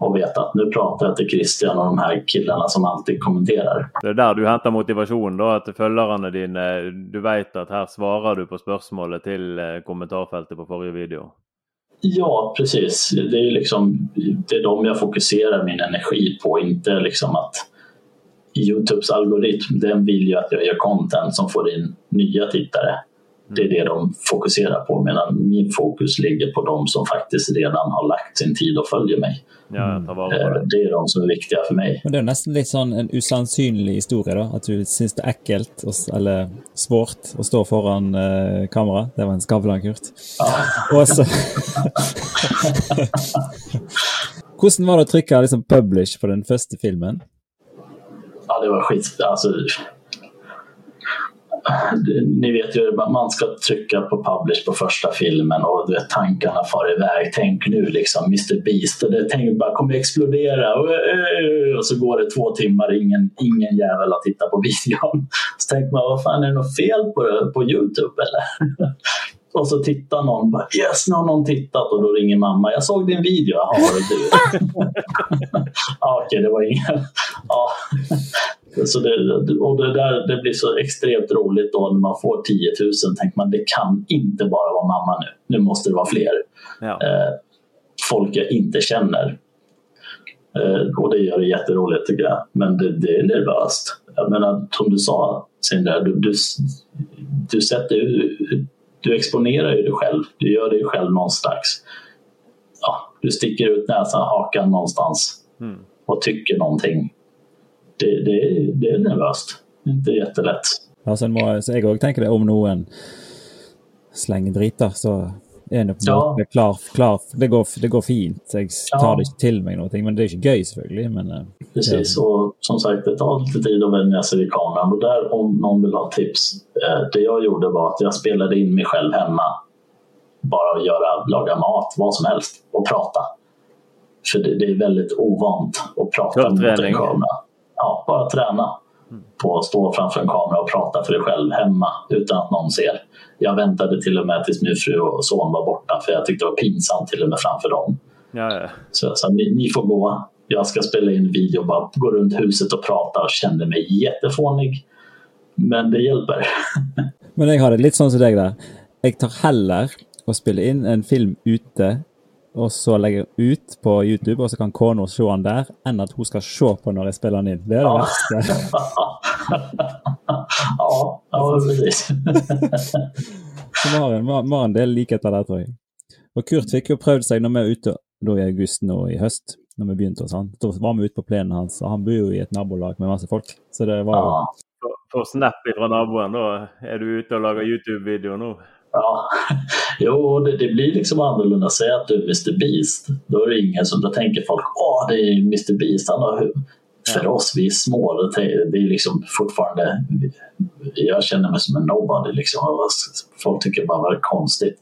och veta att nu pratar jag till Christian och de här killarna som alltid kommenterar. Det er der du henter motivasjon, da, at følgerne dine Du vet at her svarer du på spørsmålet til eh, kommentarfeltet på forrige video. Ja, precis. Det är, liksom, det är de jag fokuserar min energi på, inte liksom att Youtubes algoritm den vill ju att jag gör content som får in nya tittare. Det är det de fokuserar på medan min fokus ligger på de som faktiskt redan har lagt sin tid och följer mig. Ja, Eh, det. Det är de som är viktiga för mig. Men det jo nesten litt sånn en usannsynlig historie, da. At du syns det og, s- eller svårt, å stå foran eh, kamera. Det var en Skavlan-Kurt. Ja. Og så Hvordan var det å trykke liksom, publish på den første filmen? Ja, det var skit. Alltså, ni vet ju, man ska trycka på publish på första filmen och du vet, tankarna far iväg. Tänk nu liksom Mr Beast och det tänk, bara kommer explodera och, eh, och så går det två timmar ingen, ingen jävel har tittat på videon. Så tänker man, vad fan är det något fel på, det, på Youtube eller? Och så tittar någon bara yes, nu har någon tittat och då ringer mamma. Jag såg din video. Jaha, var det du? ja, okej, det var ingen. ja. Så det, och det, där, det blir så extremt roligt då när man får 10 000. tänker man det kan inte bara vara mamma nu. Nu måste det vara fler. Ja. Eh, folk jag inte känner. Eh, och det gör det jätteroligt tycker jag. Men det, det är nervöst. Jag menar, som du sa Sindra, du, du, du, sätter, du exponerar ju dig själv. Du gör dig själv någonstans. Ja, du sticker ut näsan, hakan någonstans mm. och tycker någonting det, det, det är är inte jättelätt. Ja, sen må jeg òg det om noen slenger drit, så det på en måte klar, klar det, går, det går fint. Jag tar det inte till mig någonting, men det är inte göj selvfølgelig. Men, eh, Precis, och som sagt det tar lite tid att vänja sig vid kameran. Och där om någon vill ha tips. Eh, det jag gjorde var att jag spelade in mig själv hemma. Bara att göra, laga mat, vad som helst och prata. För det, det är väldigt ovant att prata mot en kamera ja, bara träna på att stå framför en kamera och prata för dig själv hemma utan att någon ser. Jag väntade till och med tills min fru och son var borta för jag tyckte det var pinsamt till och med framför dem. Ja, ja. Så jag sa, ni, ni, får gå. Jag ska spela in video och bara gå runt huset och prata och kände mig jättefånig. Men det hjälper. Men jag har det lite sånn som deg der. Jeg tar heller å spille inn en film ute og så legger jeg ut på YouTube, og så kan kona se den der, enn at hun skal se på når jeg spiller den inn. Det er det verste. ja, ja precis. så vi har, en, vi har en del likheter der, tror jeg. Og Kurt fikk jo prøvd seg når vi er ute da i august nå i høst, når vi begynte hos han. Da var vi ute på plenen hans, og han bor jo i et nabolag med masse folk. Så det var jo Får snap fra naboen, da er du ute og lager YouTube-video nå? Ja, jo, det, det, blir liksom annorlunda. Säg att du är Mr Beast. Då är det ingen som, då tänker folk åh det är Mr Beast. Han har, för oss, vi är små, det är liksom fortfarande, jag känner mig som en nobody. Liksom. Folk tycker bara det är konstigt.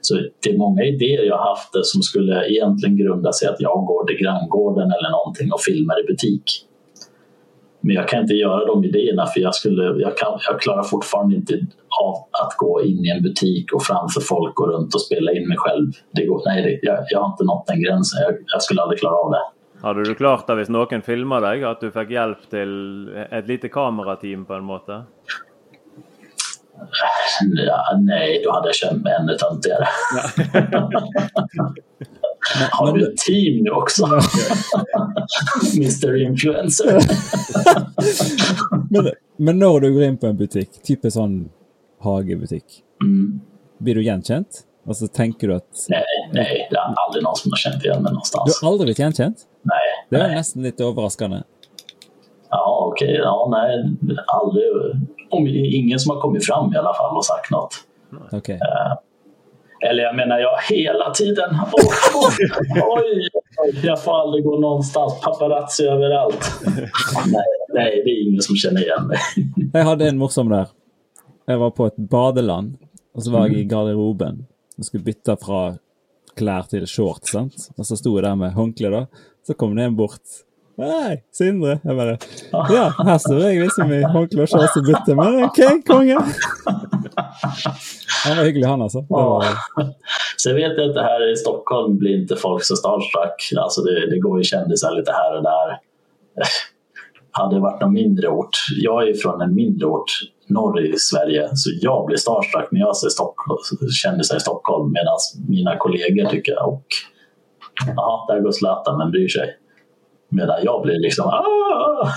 Så det är många idéer jag har haft som skulle egentligen grunda sig att jag går till granngården eller någonting och filmar i butik. Men jag kan inte göra de idéerna för jag, skulle, jag, kan, jag klarar fortfarande inte av att gå in i en butik och framför folk gå runt och spela in mig själv. Det går, nej, det, jag, jag, har inte nått den gränsen. Jag, jag skulle aldrig klara av det. Hade du klart det om någon filmade dig? Att du fick hjälp till ett litet kamerateam på en måte? Ja, nej, då hade jag känt mig ännu töntigare. Har du ett team nu också? Mr Influencer. men, men när du går in på en butik, typ en sån hagebutik, mm. blir du igenkänd? Och så tänker du att... Nej, nej, det är aldrig någon som har känt igen mig någonstans. Du har aldrig blivit igenkänd? Nej. Det var nej. nästan lite överraskande. Ja, okej. Okay. Ja, nej, aldrig. Om ingen som har kommit fram i alla fall och sagt något. Okej. Okay. Uh, eller jag menar, jag hela tiden. Oh, oh, oj, oj, jag får aldrig gå någonstans. Paparazzi överallt. Nej, nej, det är ingen som känner igen mig. Jag hade en morsom där. Jag var på ett badeland och så var jag i mm. garderoben och skulle byta från kläder till shorts. Sant? Och så stod jag där med håndkle. då. Så kom det en bort. Nej, Sindre. Jag bara, ja, här står jag liksom i håndkle och bytte. Men okay, konge. Han var hygglig han alltså. Ja. Sen vet jag att det här i Stockholm blir inte folk så starstruck. Alltså det, det går ju kändisar lite här och där. Hade det varit någon mindre ort. Jag är från en mindre ort norr i Sverige så jag blir starstruck när jag ser Stockholm, kändisar i Stockholm medan mina kollegor tycker och ja, där går Zlatan men bryr sig. Medan jag blir liksom Aah!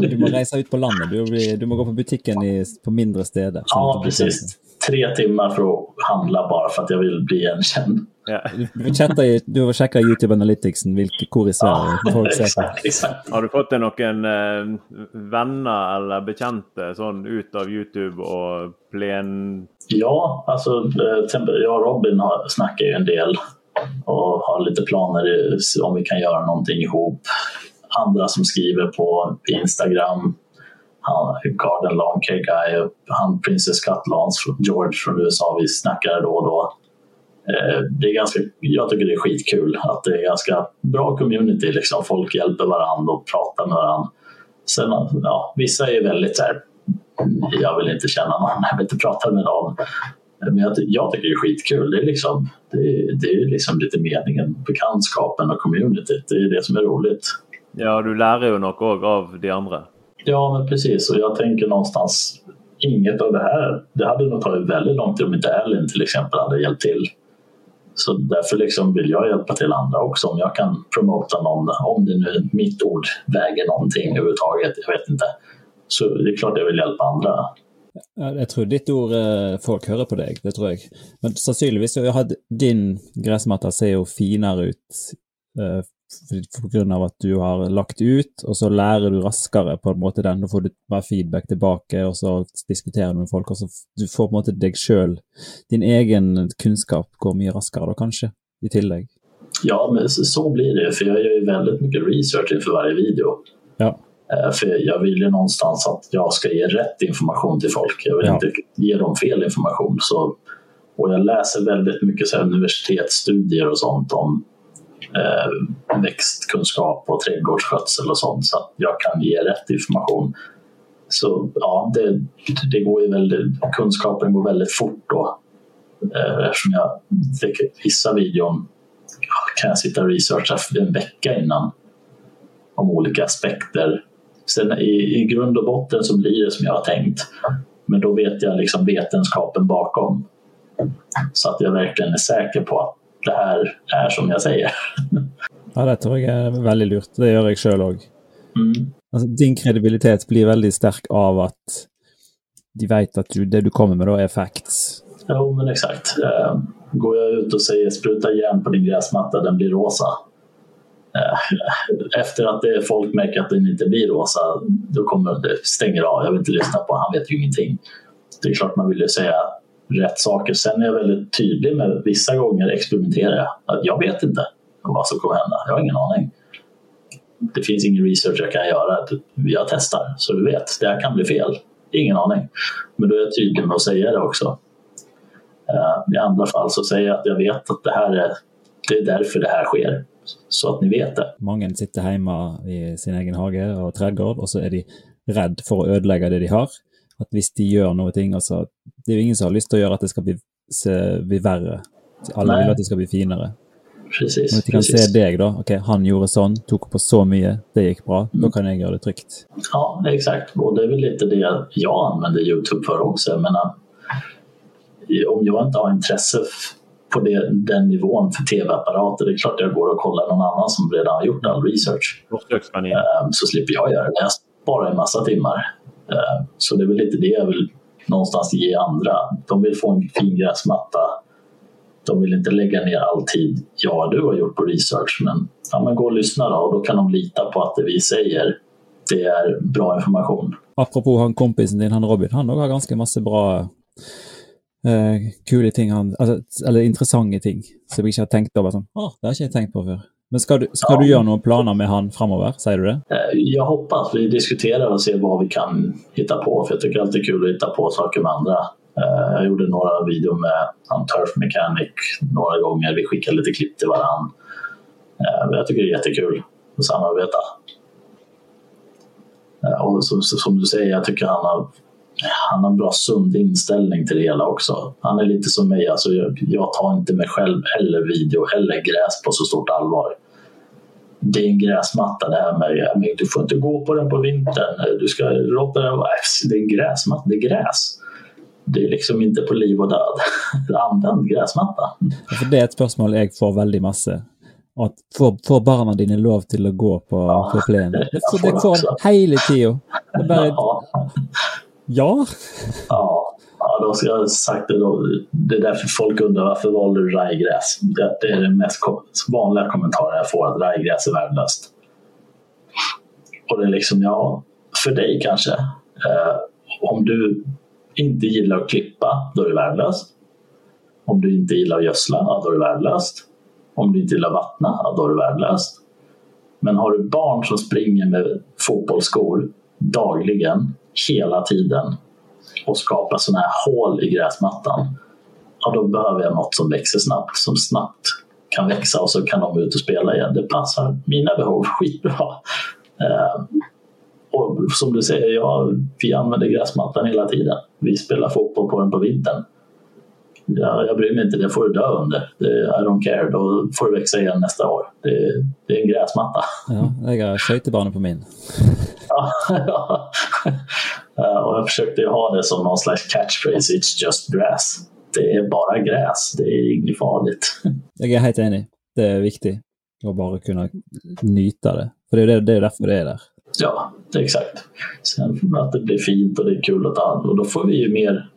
Du måste resa ut på landet, du, blir, du måste gå på butiken i, på mindre städer. Ja, precis. Tre timmar för att handla bara för att jag vill bli igenkänd. Ja. Du, du har checkat YouTube Analytics, vilka kor i Sverige. Ja, exakt, exakt. Har du fått någon eh, vänner eller bekanta sån ut av YouTube och plen? Ja, alltså eh, jag och Robin har, snackar ju en del och har lite planer om vi kan göra någonting ihop. Andra som skriver på Instagram. han, Garden Lawn Care Guy, han Princess Cut Lawns, George från USA, vi snackar då och då. Eh, det är ganska, jag tycker det är skitkul att det är ganska bra community. Liksom. Folk hjälper varandra och pratar med varandra. Sen, ja, vissa är väldigt så här, jag vill inte känna någon, jag vill inte prata med någon. Men jag, jag tycker det är skitkul. Det är, liksom, det, är, det är liksom lite meningen, bekantskapen och communityt. Det är det som är roligt. Ja, du lär ju något av de andra. Ja, men precis. Och jag tänker någonstans, inget av det här, det hade nog tagit väldigt lång tid om inte Elin till exempel hade hjälpt till. Så därför liksom vill jag hjälpa till andra också. Om jag kan promota någon, om det nu mitt ord väger någonting överhuvudtaget, jag vet inte. Så det är klart jag vill hjälpa andra. Jag tror ditt ord eh, folk hører på dig, det tror jag. Men sannsynligvis jag hade din gräsmatta ser ju finare ut eh, av att du har lagt ut, och så lär du raskare på en måte den. Då får du bara feedback tillbaka, och så diskuterar du med folk, och så du får på en måte deg sjøl Din egen kunnskap går mye raskere da, kanskje, i tillegg. Ja, men så blir det, för jag gör ju väldigt mycket research inför varje video. Ja. Eh, för jag vill ju någonstans att jag ska ge rätt information till folk. Jag vill ja. inte ge dem fel information. Så, och jag läser väldigt mycket så universitetsstudier och sånt om eh, växtkunskap och trädgårdsskötsel och sånt så att jag kan ge rätt information. Så ja, det, det går ju väldigt, kunskapen går väldigt fort då. Eh, eftersom jag, vissa videon kan jag sitta och researcha en vecka innan om olika aspekter. Sen i, i grund och botten så blir det som jag har tänkt. Men då vet jag liksom vetenskapen bakom. Så att jag verkligen är säker på att det här är som jag säger. Ja, det tror jag är väldigt lurt. Det gör jag själv också. Mm. Alltså, din kredibilitet blir väldigt stark av att de vet att du, det du kommer med då är facts. Jo, men exakt. Eh, går jag ut och säger spruta järn på din gräsmatta, den blir rosa. Eh, efter att det folk märker att den inte blir rosa, då kommer det stänger av. Jag vill inte lyssna på han vet ju ingenting. Det är klart man vill ju säga rätt saker. Sen är jag väldigt tydlig med vissa gånger experimenterar jag. Att jag vet inte vad som kommer hända. Jag har ingen aning. Det finns ingen research jag kan göra. Jag testar så du vet. Det här kan bli fel. Ingen aning. Men då är jag tydlig med att säga det också. Eh, I andra fall så säger jag att jag vet att det här är, det är därför det här sker. Så att ni vet det. Många sitter hemma i sin egen hage och trädgård och så är de rädda för att ödelägga det de har. Att hvis de gjør noe, altså, Det är ju ingen som har lust att göra att det ska bli, se, bli värre. Alla Nej. vill att det ska bli finare. Precis. Om du kan precis. se dig då, okej, okay, han gjorde sån, tog på så mycket, det gick bra, mm. då kan jag göra det tryggt. Ja, exakt. Och det är väl lite det jag använder Youtube för också. Jag menar, om jag inte har intresse på det, den nivån för tv-apparater, det är klart jag går och kollar någon annan som redan har gjort all research. Ehm, så slipper jag göra det. Jag sparar en massa timmar. Ehm, så det är väl lite det jag vill någonstans ge andra. De vill få en fin gräsmatta. De vill inte lägga ner all tid ja, du har gjort på research, men, ja, men gå och lyssna då och då kan de lita på att det vi säger det är bra information. Apropå han kompisen din, han Robin, han har ganska massa bra eh, kule ting, han, alltså, eller intressanta ting som jag inte har på. Bara sånn, ah, det har jag inte tänkt på förr. Men ska du, ska ja. du göra några planer med han framöver? Säger du det? Eh, jag hoppas. Vi diskuterar och ser vad vi kan hitta på. För jag tycker alltid det är kul att hitta på saker med andra. Eh, jag gjorde några videor med han Turf Mechanic några gånger. Vi skickade lite klipp till varandra. Jag tycker det är jättekul att samarbeta. Och som du säger, jag tycker han har han har en bra sund inställning till det hela också. Han är lite som mig, alltså jag, jag tar inte mig själv eller video eller gräs på så stort allvar. Det är en gräsmatta det här med du får inte gå på den på vintern, du ska låta den vara... Det är en gräsmatta, det är gräs. Det är liksom inte på liv och död. Använd gräsmatta. För det är ett spörsmål jag får väldigt masse. At får, får barna dine lov til å gå på, ja, på plenen? Det, det får hele tida. Det bare ja. Ja. ja. Ja, då ska jag sagt det då. Det är därför folk undrar varför valde du rajgräs? Det, det är den mest vanliga kommentaren jag får, att rajgräs är värdelöst. Och det är liksom, ja, för dig kanske. Eh, om du inte gillar att klippa, då är det värdelöst. Om du inte gillar att gödsla, ja, då är det värdelöst. Om du inte gillar att vattna, ja, då är det värdelöst. Men har du barn som springer med fotbollsskor dagligen hela tiden och skapa sådana här hål i gräsmattan, ja, då behöver jag något som växer snabbt, som snabbt kan växa och så kan de ut och spela igen. Det passar mina behov skitbra. Eh, och som du säger, ja, vi använder gräsmattan hela tiden. Vi spelar fotboll på den på vintern. Ja, jag bryr mig inte, det får du dö under. Det, I don't care, då får du växa igen nästa år. Det, det är en gräsmatta. Ja, jag har skøytebane på min. Ja, ja. Och jag försökte ha det som någon slags catchphrase, it's just grass. Det är bara gräs, det är inget farligt. Jeg er helt enig. Det er viktig å bare kunne nyte det. For det jo det, det er derfor det er der. Ja, det är exakt. Sen att det blir fint och det är kul att ta hand och då får vi ju mer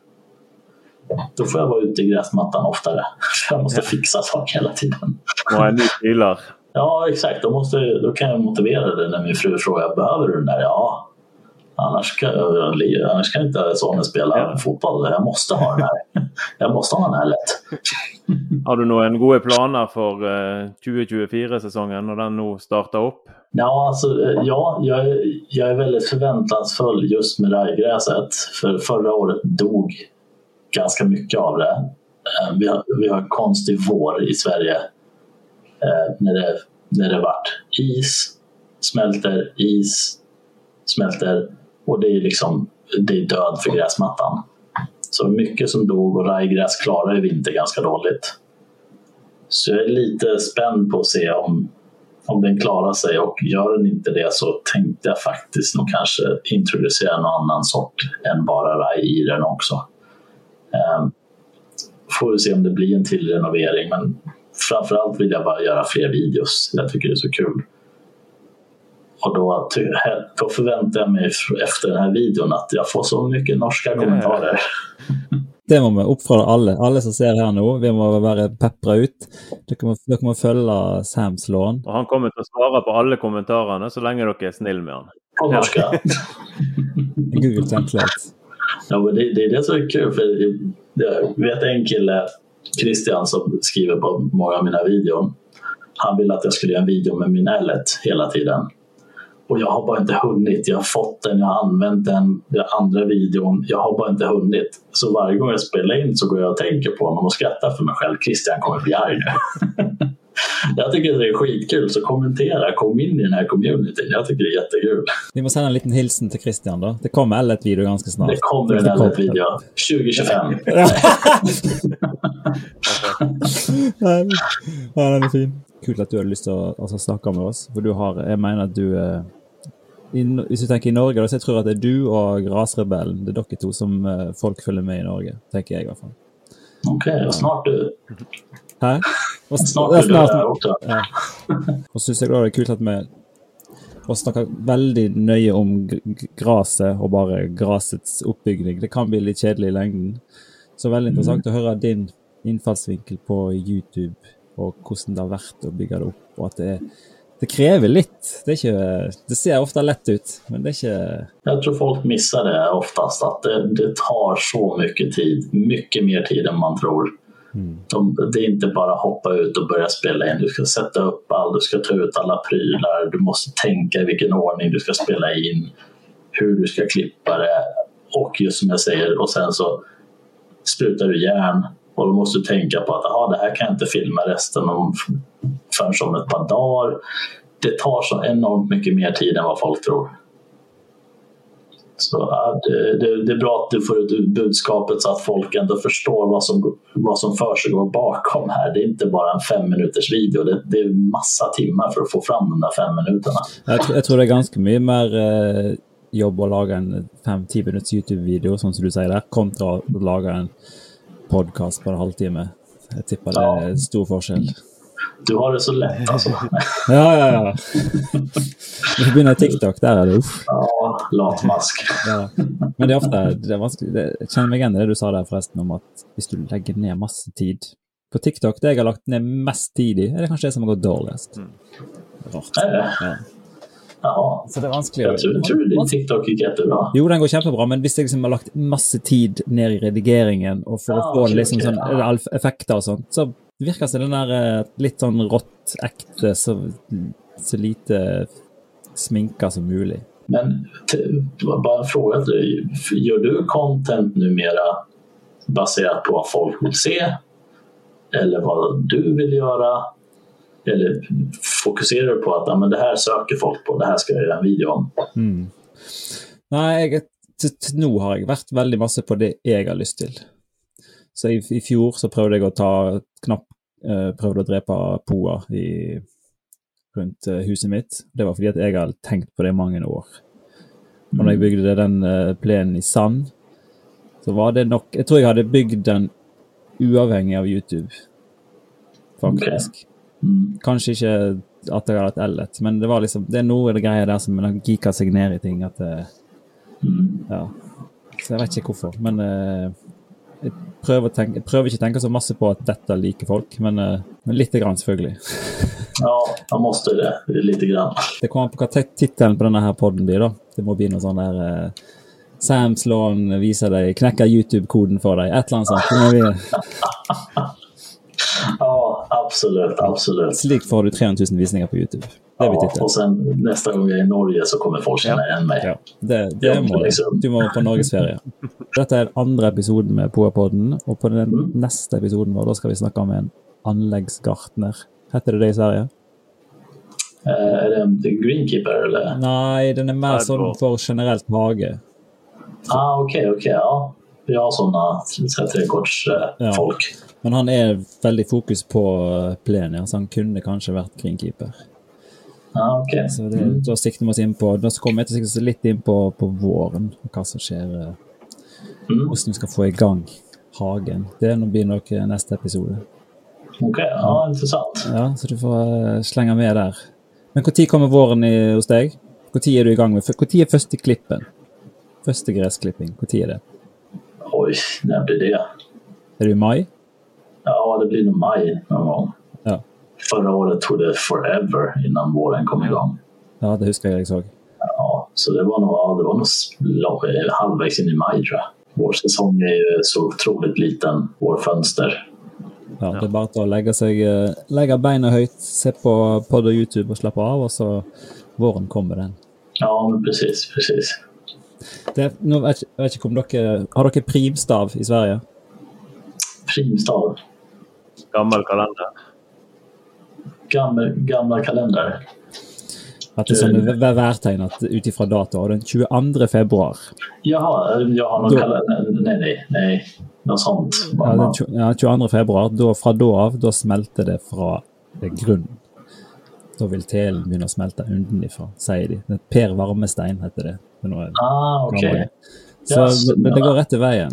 då får jag vara ute i gräsmattan oftare. För jag måste fixa saker hela tiden. Må en pilar. Ja, exakt. Då, måste, då kan jag motivera det när min fru frågar behöver du den där? Ja. Annars kan, annars kan inte sonen spela Ja. fotboll. Jag måste ha den här. Jag måste ha den här lätt. Har du noen gode planer for eh, 2024-sesongen når den nå starter opp? Ja, alltså, eh, ja jag, är- jag är väldigt förväntansfull just med rajgräset. För förra året dog ganska mycket av det. Eh, vi har, vi har en konstig vår i Sverige eh, när det, när det vart is, smälter, is, smälter och det är liksom det är död för gräsmattan. Så mycket som dog och rajgräs klarar i vinter ganska dåligt. Så jag är lite spänd på att se om, om den klarar sig och gör den inte det så tänkte jag faktiskt nog kanske introducera någon annan sort än bara raj i den också. Ehm, får vi se om det blir en till renovering men framförallt vill jag bara göra fler videos. Jag tycker det är så kul. Och då, då förväntar jag mig efter den här videon att jag får så mycket norska kommentarer. Det må vi oppfordre alle. Alle som ser her nå, vi må være pepra ut. Dere må, dere må følge Sams lån. Og han kommer til å svare på alle kommentarene så lenge dere er snille med han. På norska. Google Translate. Ja, men det, det är det som är kul. För jag vet en kille, Christian, som skriver på många av mina videor. Han ville att jag skulle göra en video med min L1 hela tiden. Och jag har bara inte hunnit. Jag har fått den, jag har använt den, den andra videon. Jag har bara inte hunnit. Så varje gång jag spelar in så går jag och tänker på honom och skrattar för mig själv. Christian kommer bli arg nu. jag tycker det är skitkul, så kommentera. Kom in i den här communityn. Jag tycker det är jättekul. Vi må sende en liten hilsen til Christian, da. Det kommer L1-video ganske snart. Det kommer en L1-video 2025. ja, den er fin. Kult at du hadde lyst til å altså, snakke med oss. For du har Jeg mener at du eh, i, Hvis du tenker i Norge, så jeg tror at det er du og Grasrebellen. Det er dere to som eh, folk følger med i Norge. Tenker jeg, i hvert fall. Och snart du. Hæ? Og, Snart ja, du snart. där också. Ja. Og syns jeg da det er kult at vi og snakker veldig nøye om graset og bare grasets oppbygning. Det kan bli litt kjedelig i lengden. Så veldig interessant å høre din innfallsvinkel på YouTube, og hvordan det har vært å bygge det opp. Og at det, det krever litt. Det, ikke, det ser ofte lett ut, men det er ikke Jag tror folk missar det oftast, att det, det tar så mycket tid. Mycket mer tid än man tror. De, det är inte bara hoppa ut och börja spela in. Du ska sätta upp allt, du ska ta ut alla prylar, du måste tänka i vilken ordning du ska spela in, hur du ska klippa det och just som jag säger, och sen så sprutar du järn och då måste du tänka på att aha, det här kan jag inte filma resten om förrän om ett par dagar. Det tar så enormt mycket mer tid än vad folk tror. Så ja, det, det, det är bra att du får ut budskapet så att folk ändå förstår vad som, vad som försiggår bakom här. Det är inte bara en fem minuters video, det, det är massa timmar för att få fram de där fem minuterna. Jag, jag tror det är ganska mycket mer eh, jobb att laga en fem-tio minuters YouTube-video, som du säger där, kontra att laga en podkast på en halvtime. Jeg tipper det en stor forskjell. Du har det så lätt alltså. Ja, ja, ja. Får begynne i TikTok. Er det uff. Ja, latmask. Ja. Men det er ofte det vanskelig. Det, jeg kjenner meg igjen i det du sa der forresten om at hvis du legger ned masse tid På TikTok, det jeg har lagt ned mest tid i, er det kanskje det som har gått dårligst. Rart. Är det? Ja. Så det er vanskelig tror, tror din TikTok gick jättebra. Jo, den går kjempebra, men hvis jeg liksom har lagt masse tid ned i redigeringen, og for Ja, å få ok, liksom sånn ja. effekter og sånt, så virker det som den der eh, litt sånn rått, ekte, så, så lite sminka som mulig. Men bara en fråga till dig. Gör du content numera baserat på vad folk vill se? Eller vad du vill göra? Eller fokuserar du på att ja, men det här söker folk på, det här ska jag göra en video om? Mm. Nei, jeg, til, nå har jeg vært veldig masse på det jeg har lyst til. Så i, i fjor så prøvde jeg å ta knapp eh, Prøvde å drepe poer i, rundt eh, huset mitt. Det var fordi at jeg har tenkt på det i mange år. Og når jeg bygde den eh, plenen i sand, så var det nok Jeg tror jeg hadde bygd den uavhengig av YouTube, faktisk. Mm. Kanskje ikke at jeg hadde et L-et, men det var liksom Det er noe av det greier der som geeka seg ned i ting. at det, Mm. ja. Så jeg vet ikke hvorfor. Men eh, jeg, prøver tenke, jeg prøver ikke å tenke så masse på at dette liker folk, men, eh, men lite grann, selvfølgelig. Ja, man måste det lite grann. Det kommer an på hva tit- tittelen på denne her podden blir, da. Det må bli noe sånn der eh, Sam Slåen viser deg, knekker YouTube-koden for deg, et eller annet sånt. Det må bli, Ja, absolut, absolut. slik får du 300 000 visninger på YouTube. Det Ja, och sen nästa gång jag är i Norge så kommer folk känna igen mig. Ja, det, det Ja, må du. liksom. Du må på norgesferie. Dette er den andre episoden med Poapodden, og på den Mm. neste episoden vår da skal vi snakke om en anleggsgartner. Heter det det i Sverige? Eh, är det en greenkeeper eller? Nei, den er mer bra. for generelt hage. Ah, Okej, okej. ja. Vi har sådana Ja. trädgårdsfolk. Men han er veldig fokus på eh, plen, ja, så han kunne kanskje vært greenkeeper. Ah, okej. Så det, Mm. da sikter vi oss inn på Da kommer jeg til å litt inn på, på våren, og hva som skjer. eh, Mm. Hvordan vi skal få i gang hagen. Det blir nok eh, neste episode. Okej, ja, intressant. Ja, så du får eh, slenge med der. Men når kommer våren i, hos deg? Når er du i gang med Når er første klippen? Første gressklipping, når er det? Oj, när blir det? Er det i mai? Ja, det blir nog maj någon gång. Ja. Förra året tog det forever innan våren kom igång. Ja, det husker jeg jeg så. Ja, så det var nog, ja, det var nog halvvägs in i maj tror jag. Vår säsong är ju så otroligt liten, vår fönster. Ja, Det bare til å legge seg eh, Legge beina høyt, se på podd og YouTube og slappe av, og så våren kommer den. Ja, men precis, precis. Det, nå vet, vet ikke om dere Har dere primstav i Sverige? Primstav. Gammel kalender. Gammal, gammal kalender. At det er sånn vær- værtegn at ut ifra dato. Og den 22. februar Jaha, jag har någon Då- kalender. Nej, nej, nej. Något sånt. ja, den, tju- ja, 22. februar, da, fra da av, da smelter det fra eh, grunnen. Da vil telen begynne å smelte underifra, sier de. Det er Per Varmestein heter det. Det Ah, gammel. Så Ja, det, det går rett til veien.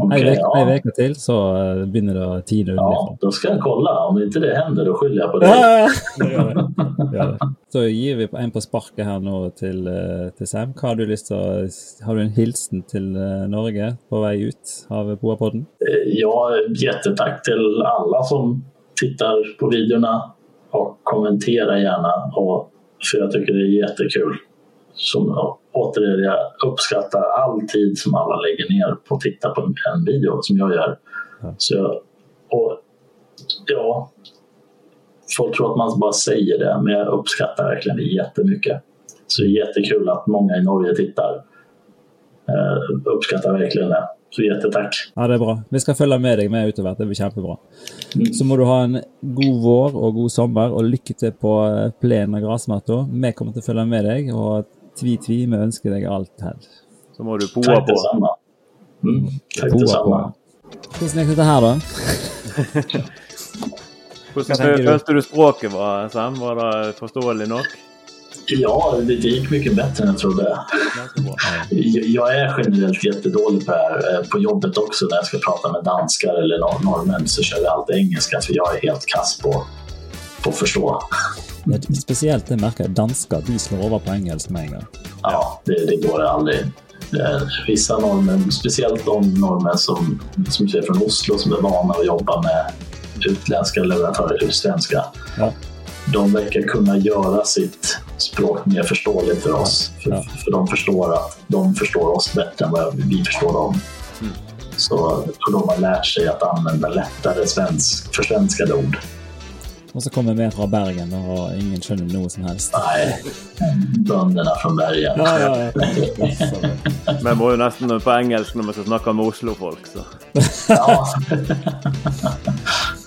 Ei Okej, vek- ei ja. veke til, så eh, begynner det å tine ja, då ska jag kolla. Om inte det händer, då skyller jag på dig. Så gir vi en på sparket her nå til, eh, til Sam. Hva Har du lyst til å Har du en hilsen til eh, Norge på vei ut av Boapodden? Ja, jättetack till alla som tittar på videorna och kommenterar gärna. Och, för jag tycker det är jättekul. Som, återigen, jag uppskattar all tid som alla lägger ner på att titta på en video som jag gör. Ja. Så jag, och, ja, folk tror att man bara säger det, men jag uppskattar verkligen det jättemycket. Så det är jättekul att många i Norge tittar. Eh, uppskattar verkligen det. Så jättetack. Ja, det er bra. Vi skal følge med deg med utover. Det blir kjempebra. Mm. Så må du ha en god vår og god sommer, og lykke til på eh, plenen og gressmatta. Vi kommer å følge med deg, og tvi-tvi, vi ønsker deg alt hell. Så må du poa Tack på. detsamma. Mm, tack Poa detsamma. Hvordan gikk dette her, da? Hvordan følte du språket var, Sam? Var det forståelig nok? Ja, det, gick mycket bättre än jag trodde. Jag, jag är generellt jättedålig på det här. Eh, På jobbet också när jag ska prata med danskar eller nor- norrmän så kör jag alltid engelska för jag är helt kass på, på att förstå. Ja, Spesielt det merker jeg. Dansker de slår over på engelsk med en gang. Ja, det, det går aldrig. Eh, Vissa norrmän, speciellt de norrmän som, som är från Oslo som är vana att jobba med utländska leverantörer, svenska. Ja. De verkar kunna göra sitt språk mer förståeligt för oss. För, Ja. för de förstår att de förstår oss bättre än vad vi förstår dem. Mm. Så och de har lärt sig att använda lättare svensk, försvenskade ord. Og så kommer vi fra Bergen, og ingen skjønner noe som helst. Nej, bönderna från bergen. Ja, ja, ja. Vi må jo nesten på engelsk når vi skal snakke med Oslo-folk, så. Ja.